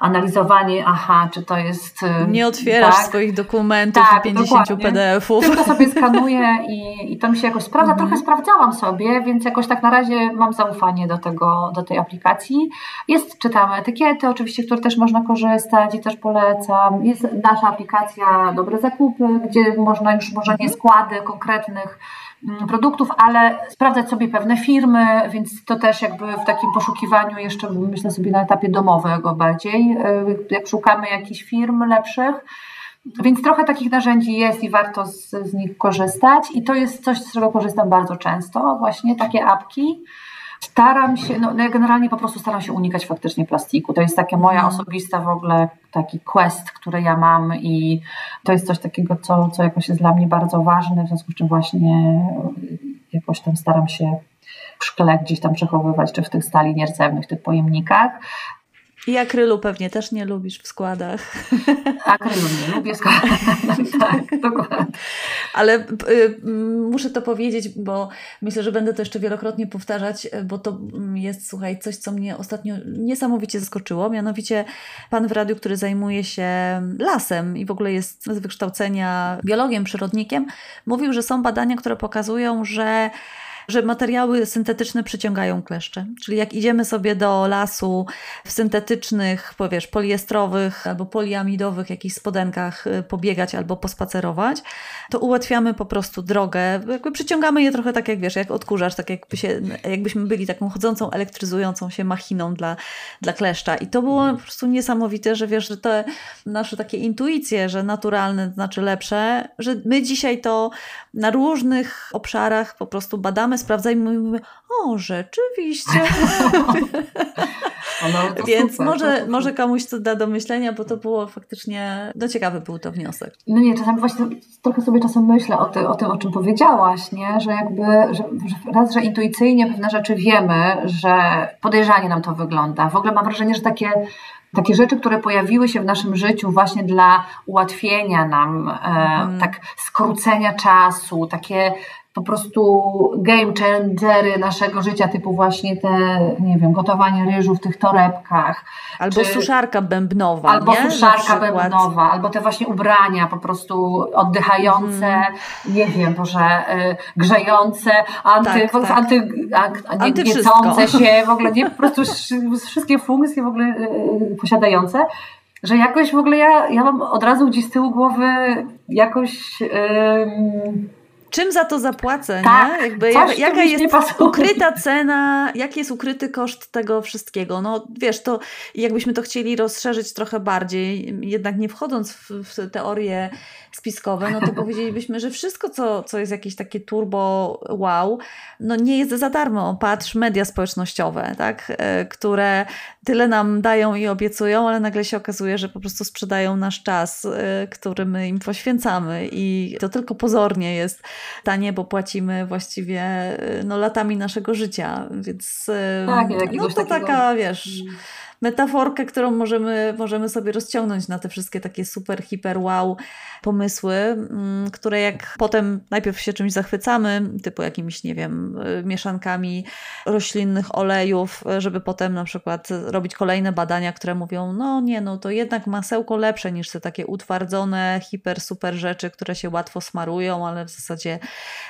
analizowanie, aha, czy to jest... Y, Nie otwierasz tak? swoich dokumentów tak, i 50 PDF-ów. Tylko sobie skanuję i, i to mi się jakoś sprawdza. Mhm. Trochę sprawdzałam sobie, więc jakoś tak na razie mam zaufanie do, tego, do tej aplikacji. Jest, czytamy etykiety oczywiście, które też można korzystać i też polecam. Jest nasza aplikacja Dobre Zakupy, gdzie można już może nie mhm. składy konkretnych produktów, ale sprawdzać sobie pewne firmy, więc to też jakby w takim poszukiwaniu jeszcze myślę sobie na etapie domowego bardziej, y, jak szukamy jakichś firm lepszych. Więc trochę takich narzędzi jest i warto z, z nich korzystać i to jest coś, z czego korzystam bardzo często, właśnie takie apki. Staram się, no, no ja generalnie po prostu staram się unikać faktycznie plastiku. To jest taka moja mhm. osobista w ogóle taki quest, który ja mam i to jest coś takiego, co, co jakoś jest dla mnie bardzo ważne, w związku z czym właśnie jakoś tam staram się w szkle gdzieś tam przechowywać, czy w tych stali nierdzewnych, tych pojemnikach. I akrylu pewnie też nie lubisz w składach. Akrylu nie lubię składać, tak, dokładnie. Ale y, muszę to powiedzieć, bo myślę, że będę to jeszcze wielokrotnie powtarzać, bo to jest, słuchaj, coś, co mnie ostatnio niesamowicie zaskoczyło. Mianowicie pan w radiu, który zajmuje się lasem i w ogóle jest z wykształcenia biologiem, przyrodnikiem, mówił, że są badania, które pokazują, że że materiały syntetyczne przyciągają kleszcze. Czyli jak idziemy sobie do lasu w syntetycznych, powiesz, poliestrowych albo poliamidowych jakichś spodenkach y, pobiegać albo pospacerować, to ułatwiamy po prostu drogę. Jakby przyciągamy je trochę tak jak wiesz, jak odkurzasz, tak jakby się, jakbyśmy byli taką chodzącą, elektryzującą się machiną dla, dla kleszcza. I to było po prostu niesamowite, że wiesz, że te nasze takie intuicje, że naturalne znaczy lepsze, że my dzisiaj to na różnych obszarach po prostu badamy sprawdza i mówimy, o, rzeczywiście. No, Więc super, może, może komuś to da do myślenia, bo to było faktycznie, no ciekawy był to wniosek. No nie, czasami właśnie trochę sobie czasem myślę o, ty, o tym, o czym powiedziałaś, nie? że jakby, że, że raz, że intuicyjnie pewne rzeczy wiemy, że podejrzanie nam to wygląda. W ogóle mam wrażenie, że takie takie rzeczy, które pojawiły się w naszym życiu właśnie dla ułatwienia nam, e, mhm. tak skrócenia czasu, takie po prostu game changery naszego życia, typu właśnie te, nie wiem, gotowanie ryżu w tych torebkach. Albo czy, suszarka bębnowa. Albo nie? suszarka bębnowa, albo te właśnie ubrania po prostu oddychające, mm. nie wiem, może y, grzejące, anty, tak, tak. anty, anty, nie, się, w ogóle nie, po prostu wszystkie funkcje w ogóle y, y, posiadające że jakoś w ogóle ja, ja mam od razu gdzieś z tyłu głowy jakoś czym za to zapłacę, tak, nie? Jakby, jak, jaka jest ukryta cena, jaki jest ukryty koszt tego wszystkiego. No wiesz, to jakbyśmy to chcieli rozszerzyć trochę bardziej, jednak nie wchodząc w, w teorie spiskowe, no to powiedzielibyśmy, że wszystko, co, co jest jakieś takie turbo wow, no nie jest za darmo. Patrz, media społecznościowe, tak? E, które tyle nam dają i obiecują, ale nagle się okazuje, że po prostu sprzedają nasz czas, e, który my im poświęcamy i to tylko pozornie jest tanie, bo płacimy właściwie e, no, latami naszego życia, więc tak, no to takiego... taka, wiesz... Mm metaforkę, którą możemy, możemy sobie rozciągnąć na te wszystkie takie super, hiper, wow pomysły, mm, które jak potem najpierw się czymś zachwycamy, typu jakimiś, nie wiem, y, mieszankami roślinnych olejów, żeby potem na przykład robić kolejne badania, które mówią, no nie, no to jednak masełko lepsze niż te takie utwardzone, hiper, super rzeczy, które się łatwo smarują, ale w zasadzie,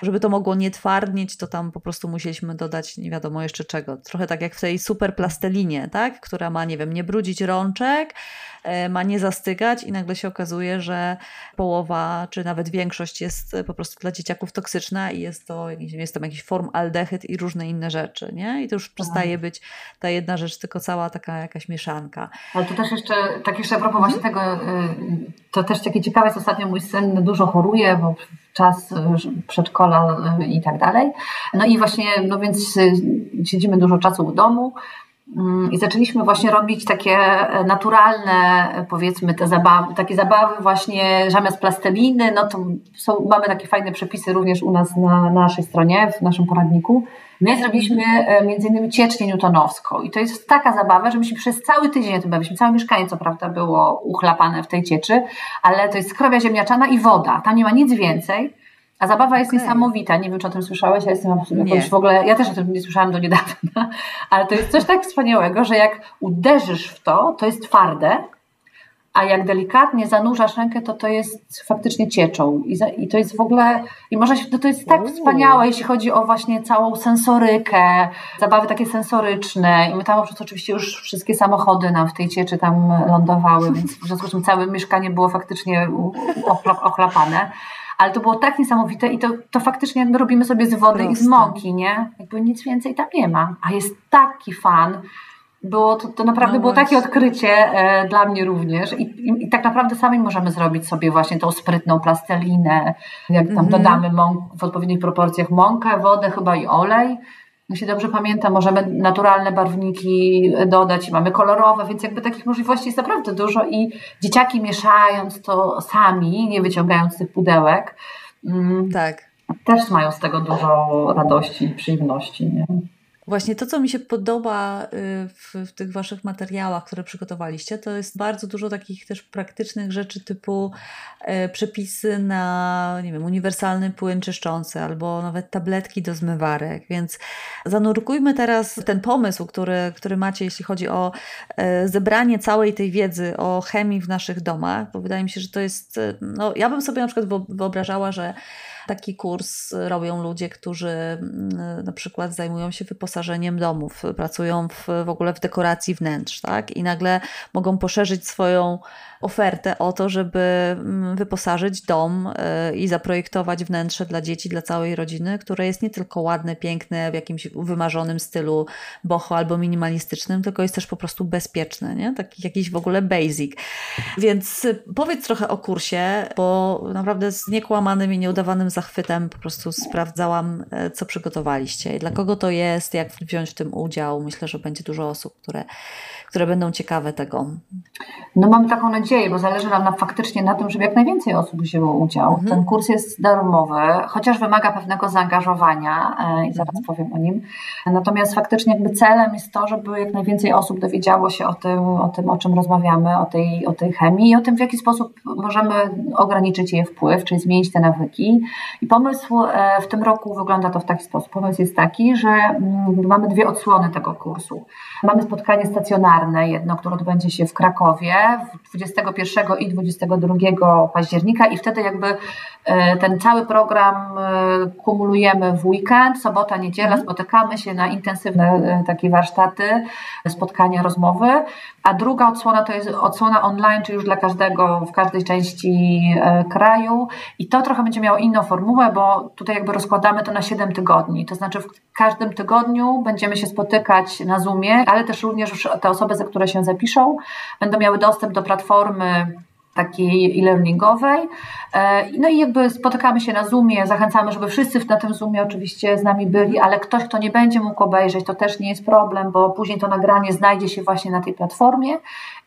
żeby to mogło nie twardnieć, to tam po prostu musieliśmy dodać nie wiadomo jeszcze czego. Trochę tak jak w tej super plastelinie, tak? która ma ma, nie wiem, nie brudzić rączek, e, ma nie zastygać i nagle się okazuje, że połowa, czy nawet większość jest e, po prostu dla dzieciaków toksyczna i jest to jest tam jakiś form aldehyd i różne inne rzeczy, nie? I to już przestaje tak. być ta jedna rzecz, tylko cała taka jakaś mieszanka. Ale tu też jeszcze, tak jeszcze a propos właśnie tego, y, to też takie ciekawe jest, ostatnio mój syn dużo choruje, bo czas y, przedszkola y, i tak dalej. No i właśnie, no więc siedzimy dużo czasu w domu I zaczęliśmy właśnie robić takie e, naturalne, powiedzmy, te zabawy, takie zabawy właśnie zamiast plasteliny, no to są, mamy takie fajne przepisy również u nas na, na naszej stronie, w naszym poradniku. My zrobiliśmy e, między innymi ciecznię newtonowską i to jest taka zabawa, że myśmy przez cały tydzień o tym bawiliśmy. Całe mieszkanie co prawda było uchlapane w tej cieczy, ale to jest skrobia ziemniaczana i woda. Tam nie ma nic więcej. A zabawa jest okay. niesamowita. Nie wiem, czy o tym słyszałeś. Ja jestem jakoś w ogóle, ja też o tym nie słyszałam do niedawna, ale to jest coś tak wspaniałego, że jak uderzysz w to, to jest twarde, a jak delikatnie zanurzasz rękę, to to jest faktycznie cieczą. I, za, i to jest w ogóle, i może się, no to jest tak wspaniałe, jeśli chodzi o właśnie całą sensorykę, zabawy takie sensoryczne. I my tam oczywiście już wszystkie samochody nam w tej cieczy tam lądowały, więc w związku z tym całe mieszkanie było faktycznie ochlapane ale to było tak niesamowite i to, to faktycznie robimy sobie z wody Proste. i z mąki, nie? Jakby nic więcej tam nie ma, a jest taki fan. Było, to, to naprawdę no było takie odkrycie e, dla mnie również I, i, I, tak naprawdę sami możemy zrobić sobie właśnie tą sprytną plastelinę, jak tam mm -hmm. dodamy mąk, w odpowiednich proporcjach mąkę, wodę chyba i olej, jeśli dobrze pamiętam, możemy naturalne barwniki dodać mamy kolorowe, więc jakby takich możliwości jest naprawdę dużo i dzieciaki mieszając to sami, nie wyciągając tych pudełek, mm, tak. też mają z tego dużo radości i przyjemności. Nie? Właśnie to, co mi się podoba y, w, w, tych Waszych materiałach, które przygotowaliście, to jest bardzo dużo takich też praktycznych rzeczy typu e, przepisy na, nie wiem, uniwersalny płyn czyszczący albo nawet tabletki do zmywarek. Więc zanurkujmy teraz ten pomysł, który, który macie, jeśli chodzi o e, zebranie całej tej wiedzy o chemii w naszych domach, bo wydaje mi się, że to jest, e, no ja bym sobie na przykład wyobrażała, że Taki kurs robią ludzie, którzy mm, na przykład zajmują się wyposażeniem domów, pracują w, w ogóle w dekoracji wnętrz, tak? I nagle mogą poszerzyć swoją ofertę o to, żeby mm, wyposażyć dom y, i zaprojektować wnętrze dla dzieci, dla całej rodziny, które jest nie tylko ładne, piękne, w jakimś wymarzonym stylu boho albo minimalistycznym, tylko jest też po prostu bezpieczne, nie? Taki jakiś w ogóle basic. Więc powiedz trochę o kursie, bo naprawdę z niekłamanym i nieudawanym zachwytem po prostu sprawdzałam, e, co przygotowaliście i dla kogo to jest, jak wziąć w tym udział. Myślę, że będzie dużo osób, które które będą ciekawe tego. No mamy taką nadzieję, bo zależy nam na, faktycznie na tym, żeby jak najwięcej osób wzięło udział. Mhm. Ten kurs jest darmowy, chociaż wymaga pewnego zaangażowania e, i zaraz mhm. powiem o nim. Natomiast faktycznie jakby celem jest to, żeby jak najwięcej osób dowiedziało się o tym, o, tym, o czym rozmawiamy, o tej, o tej chemii i o tym, w jaki sposób możemy ograniczyć jej wpływ, czyli zmienić te nawyki. I pomysł e, w tym roku wygląda to w taki sposób. Pomysł jest taki, że mm, mamy dwie odsłony tego kursu. Mamy spotkanie stacjonarne, jedno, które odbędzie się w Krakowie 21 i 22 października i wtedy jakby e, ten cały program e, kumulujemy w weekend, sobota, niedziela, mhm. spotykamy się na intensywne e, takie warsztaty, spotkania, rozmowy, a druga odsłona to jest odsłona online, czy już dla każdego w każdej części kraju. I to trochę będzie miało inną formułę, bo tutaj jakby rozkładamy to na 7 tygodni, to znaczy w każdym tygodniu będziemy się spotykać na Zoomie, ale też również te osoby, za które się zapiszą, będą miały dostęp do platformy takiej e-learningowej. E, no i jakby spotykamy się na Zoomie, zachęcamy, żeby wszyscy na tym Zoomie oczywiście z nami byli, ale ktoś, kto nie będzie mógł obejrzeć, to też nie jest problem, bo później to nagranie znajdzie się właśnie na tej platformie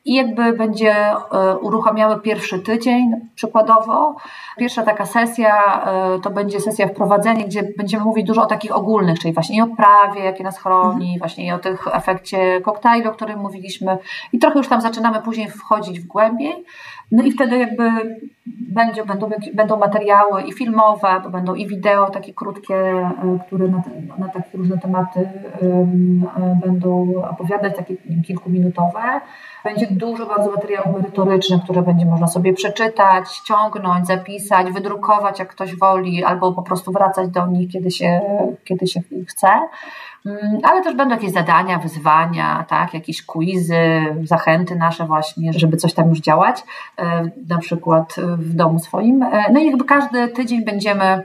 i jakby będzie e, uruchamiały pierwszy tydzień przykładowo. Pierwsza taka sesja e, to będzie sesja wprowadzenia, gdzie będziemy mówić dużo o takich ogólnych, czyli właśnie i o prawie, jakie nas chroni, mhm. właśnie i o tych efekcie koktajlu, o którym mówiliśmy i trochę już tam zaczynamy później wchodzić w głębiej. No i wtedy jakby będzie, będą, będą materiały i filmowe, będą i wideo takie krótkie, e, które na, na takie różne tematy będą opowiadać, takie kilkuminutowe. Będzie dużo bardzo materiałów merytorycznych, które będzie można sobie przeczytać, ściągnąć, zapisać, wydrukować, jak ktoś woli, albo po prostu wracać do nich, kiedy się, kiedy się chce. Mm, ale też będą jakieś zadania, wyzwania, tak, jakieś quizy, zachęty nasze właśnie, żeby coś tam już działać, e, na przykład w domu swoim. E, no i jakby każdy tydzień będziemy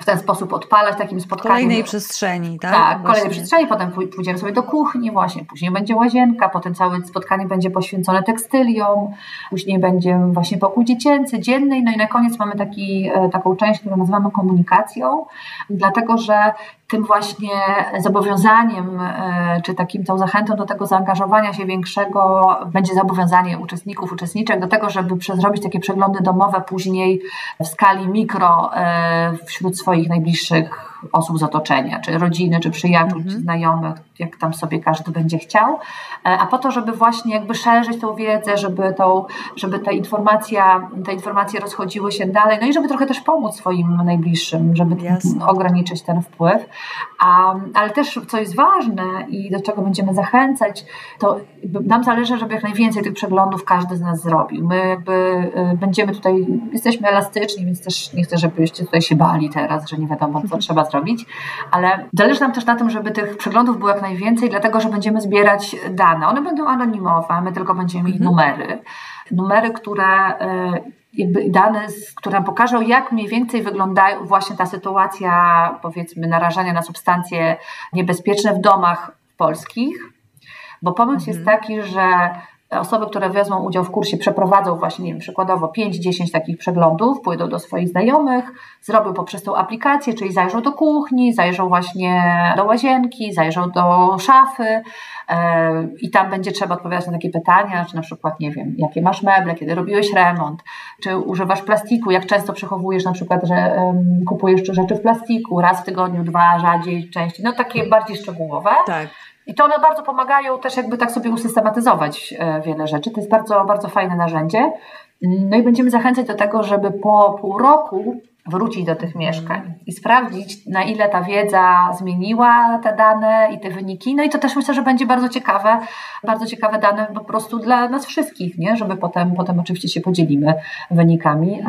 w ten sposób odpalać takim spotkaniem. Kolejnej przestrzeni, tak? Tak, kolejnej przestrzeni, potem pójdziemy sobie do kuchni właśnie, później będzie łazienka, potem całe spotkanie będzie poświęcone tekstyliom, później będzie właśnie pokój dziecięcy, dzienny, no i na koniec mamy taki, e, taką część, którą nazywamy komunikacją, dlatego że tym właśnie zobowiązaniem, e, czy takim tą zachętą do tego zaangażowania się większego będzie zobowiązanie uczestników, uczestniczek do tego, żeby zrobić takie przeglądy domowe później w skali mikro e, wśród swoich najbliższych osób z otoczenia, czy rodziny, czy przyjaciół, mhm. czy znajomych, jak tam sobie każdy będzie chciał, e, a po to, żeby właśnie jakby szerzyć tą wiedzę, żeby, tą, żeby te, informacja, te informacje rozchodziły się dalej, no i żeby trochę też pomóc swoim najbliższym, żeby Jasne. ograniczyć ten wpływ. A, ale też, co jest ważne i do czego będziemy zachęcać, to nam zależy, żeby jak najwięcej tych przeglądów każdy z nas zrobił. My jakby y, będziemy tutaj, jesteśmy elastyczni, więc też nie chcę, żebyście tutaj się bali teraz, że nie wiadomo, co trzeba zrobić, ale zależy nam też na tym, żeby tych przeglądów było jak najwięcej, dlatego że będziemy zbierać dane. One będą anonimowe, my tylko będziemy mieli mhm. numery. Numery, które y, jakby dane, które nam pokażą, jak mniej więcej wygląda właśnie ta sytuacja, powiedzmy, narażania na substancje niebezpieczne w domach polskich. Bo pomysł mhm. jest taki, że osoby, które wezmą udział w kursie, przeprowadzą właśnie, nie wiem, przykładowo 5-10 takich przeglądów, pójdą do swoich znajomych, zrobią poprzez tą aplikację, czyli zajrzą do kuchni, zajrzą właśnie do łazienki, zajrzą do szafy yy, i tam będzie trzeba odpowiadać na takie pytania, czy na przykład, nie wiem, jakie masz meble, kiedy robiłeś remont, czy używasz plastiku, jak często przechowujesz na przykład, że yy, kupujesz rzeczy w plastiku, raz w tygodniu, dwa, rzadziej, częściej, no takie bardziej szczegółowe. Tak. I to one bardzo pomagają też jakby tak sobie usystematyzować e, wiele rzeczy. To jest bardzo, bardzo fajne narzędzie. No i będziemy zachęcać do tego, żeby po pół roku wrócić do tych mieszkań i sprawdzić, na ile ta wiedza zmieniła te dane i te wyniki. No i to też myślę, że będzie bardzo ciekawe, bardzo ciekawe dane po prostu dla nas wszystkich, nie? żeby potem, potem oczywiście się podzielimy wynikami.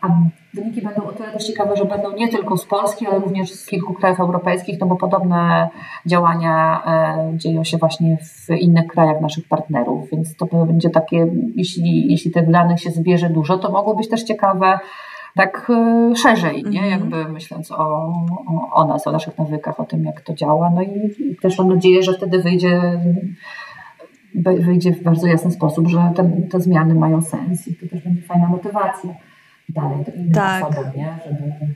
A wyniki będą o tyle też ciekawe, że będą nie tylko z Polski, ale również z kilku krajów europejskich, no bo podobne działania e, dzieją się właśnie w innych krajach naszych partnerów, więc to będzie takie, jeśli, jeśli tych danych się zbierze dużo, to mogło być też ciekawe tak e, szerzej, nie? Mhm. jakby myśląc o, o, o, nas, o naszych nawykach, o tym, jak to działa. No i, i też mam nadzieję, że wtedy wyjdzie, wyjdzie w bardzo jasny sposób, że te, te zmiany mają sens i to też będzie fajna motywacja dalej do innych tak. osobom, nie? Żeby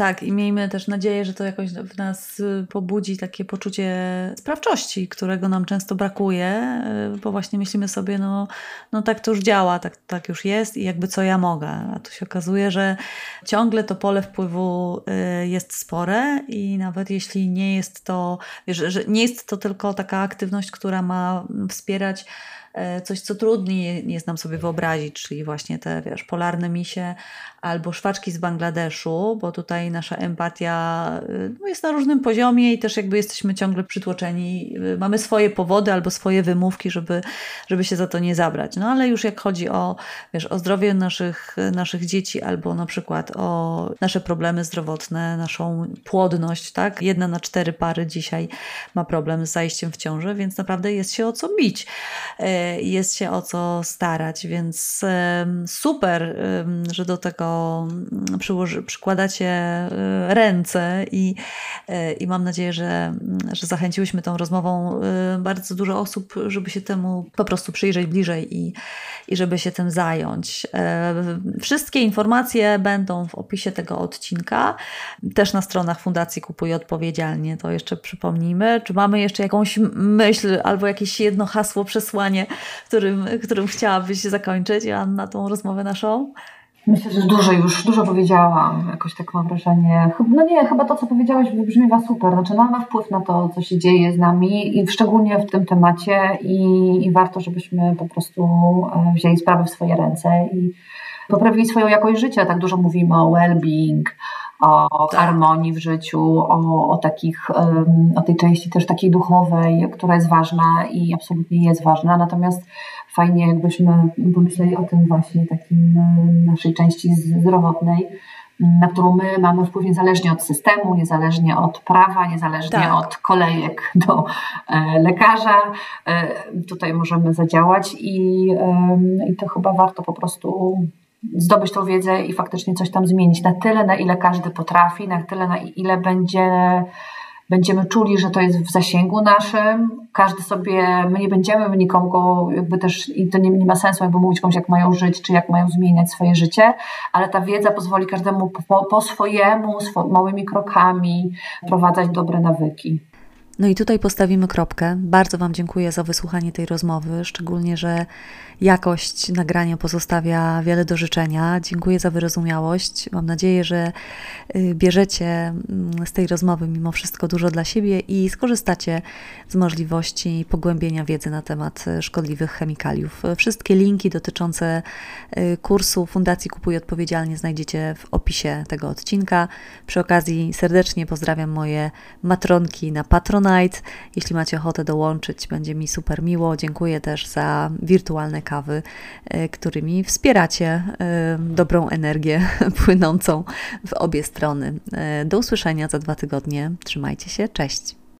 tak, i miejmy też nadzieję, że to jakoś w nas y, pobudzi takie poczucie sprawczości, którego nam często brakuje, y, bo właśnie myślimy sobie, no, no tak to już działa, tak, tak już jest i jakby co ja mogę. A tu się okazuje, że ciągle to pole wpływu y, jest spore i nawet jeśli nie jest to, wiesz, że nie jest to tylko taka aktywność, która ma wspierać coś, co trudniej jest nam sobie wyobrazić, czyli właśnie te, wiesz, polarne misie albo szwaczki z Bangladeszu, bo tutaj nasza empatia y, no, jest na różnym poziomie i też jakby jesteśmy ciągle przytłoczeni. Y, mamy swoje powody albo swoje wymówki, żeby, żeby się za to nie zabrać. No ale już jak chodzi o, wiesz, o zdrowie naszych, naszych dzieci albo na przykład o nasze problemy zdrowotne, naszą płodność, tak? Jedna na cztery pary dzisiaj ma problem z zajściem w ciążę, więc naprawdę jest się o co bić. E, jest się o co starać, więc super, że do tego mm, przykładacie e, ręce i, e, i mam nadzieję, że, mm, że zachęciłyśmy tą rozmową e, bardzo dużo osób, żeby się temu po prostu przyjrzeć bliżej i, i żeby się tym zająć. Wszystkie informacje będą w opisie tego odcinka, też na stronach Fundacji Kupuj Odpowiedzialnie, to jeszcze przypomnijmy. Czy mamy jeszcze jakąś myśl albo jakieś jedno hasło, przesłanie którym, którym chciałabyś zakończyć, Anna, tą rozmowę naszą? Myślę, że dużo już, dużo powiedziałam. Jakoś tak mam wrażenie. No nie, chyba to, co powiedziałaś, wybrzmiewa super. Znaczy mamy wpływ na to, co się dzieje z nami i szczególnie w tym temacie i, i warto, żebyśmy po prostu e, wzięli sprawę w swoje ręce i poprawili swoją jakość życia. Tak dużo mówimy o well-being, o tak. harmonii w życiu, o, o, takich, o tej części też takiej duchowej, która jest ważna i absolutnie jest ważna. Natomiast fajnie, jakbyśmy pomyśleli o tym właśnie takim naszej części zdrowotnej, na którą my mamy wpływ niezależnie od systemu, niezależnie od prawa, niezależnie tak. od kolejek do e, lekarza. E, tutaj możemy zadziałać i, i to chyba warto po prostu zdobyć tą wiedzę i faktycznie coś tam zmienić na tyle, na ile każdy potrafi, na tyle, na ile będzie będziemy czuli, że to jest w zasięgu naszym. Każdy sobie, my nie będziemy nikogo, jakby też, i to nie, nie ma sensu jakby mówić komuś, jak mają żyć, czy jak mają zmieniać swoje życie, ale ta wiedza pozwoli każdemu po, po swojemu, swo, małymi krokami wprowadzać dobre nawyki. No i tutaj postawimy kropkę. Bardzo Wam dziękuję za wysłuchanie tej rozmowy, szczególnie, że jakość nagrania pozostawia wiele do życzenia. Dziękuję za wyrozumiałość. Mam nadzieję, że y, bierzecie mm, z tej rozmowy mimo wszystko dużo dla siebie i skorzystacie z możliwości pogłębienia wiedzy na temat y, szkodliwych chemikaliów. Wszystkie linki dotyczące y, kursu Fundacji Kupuj Odpowiedzialnie znajdziecie w opisie tego odcinka. Przy okazji serdecznie pozdrawiam moje matronki na Patronite. Jeśli macie ochotę dołączyć, będzie mi super miło. Dziękuję też za wirtualne kawy, e, którymi wspieracie e, dobrą energię płynącą w obie strony. E, do usłyszenia za dwa tygodnie. Trzymajcie się, cześć.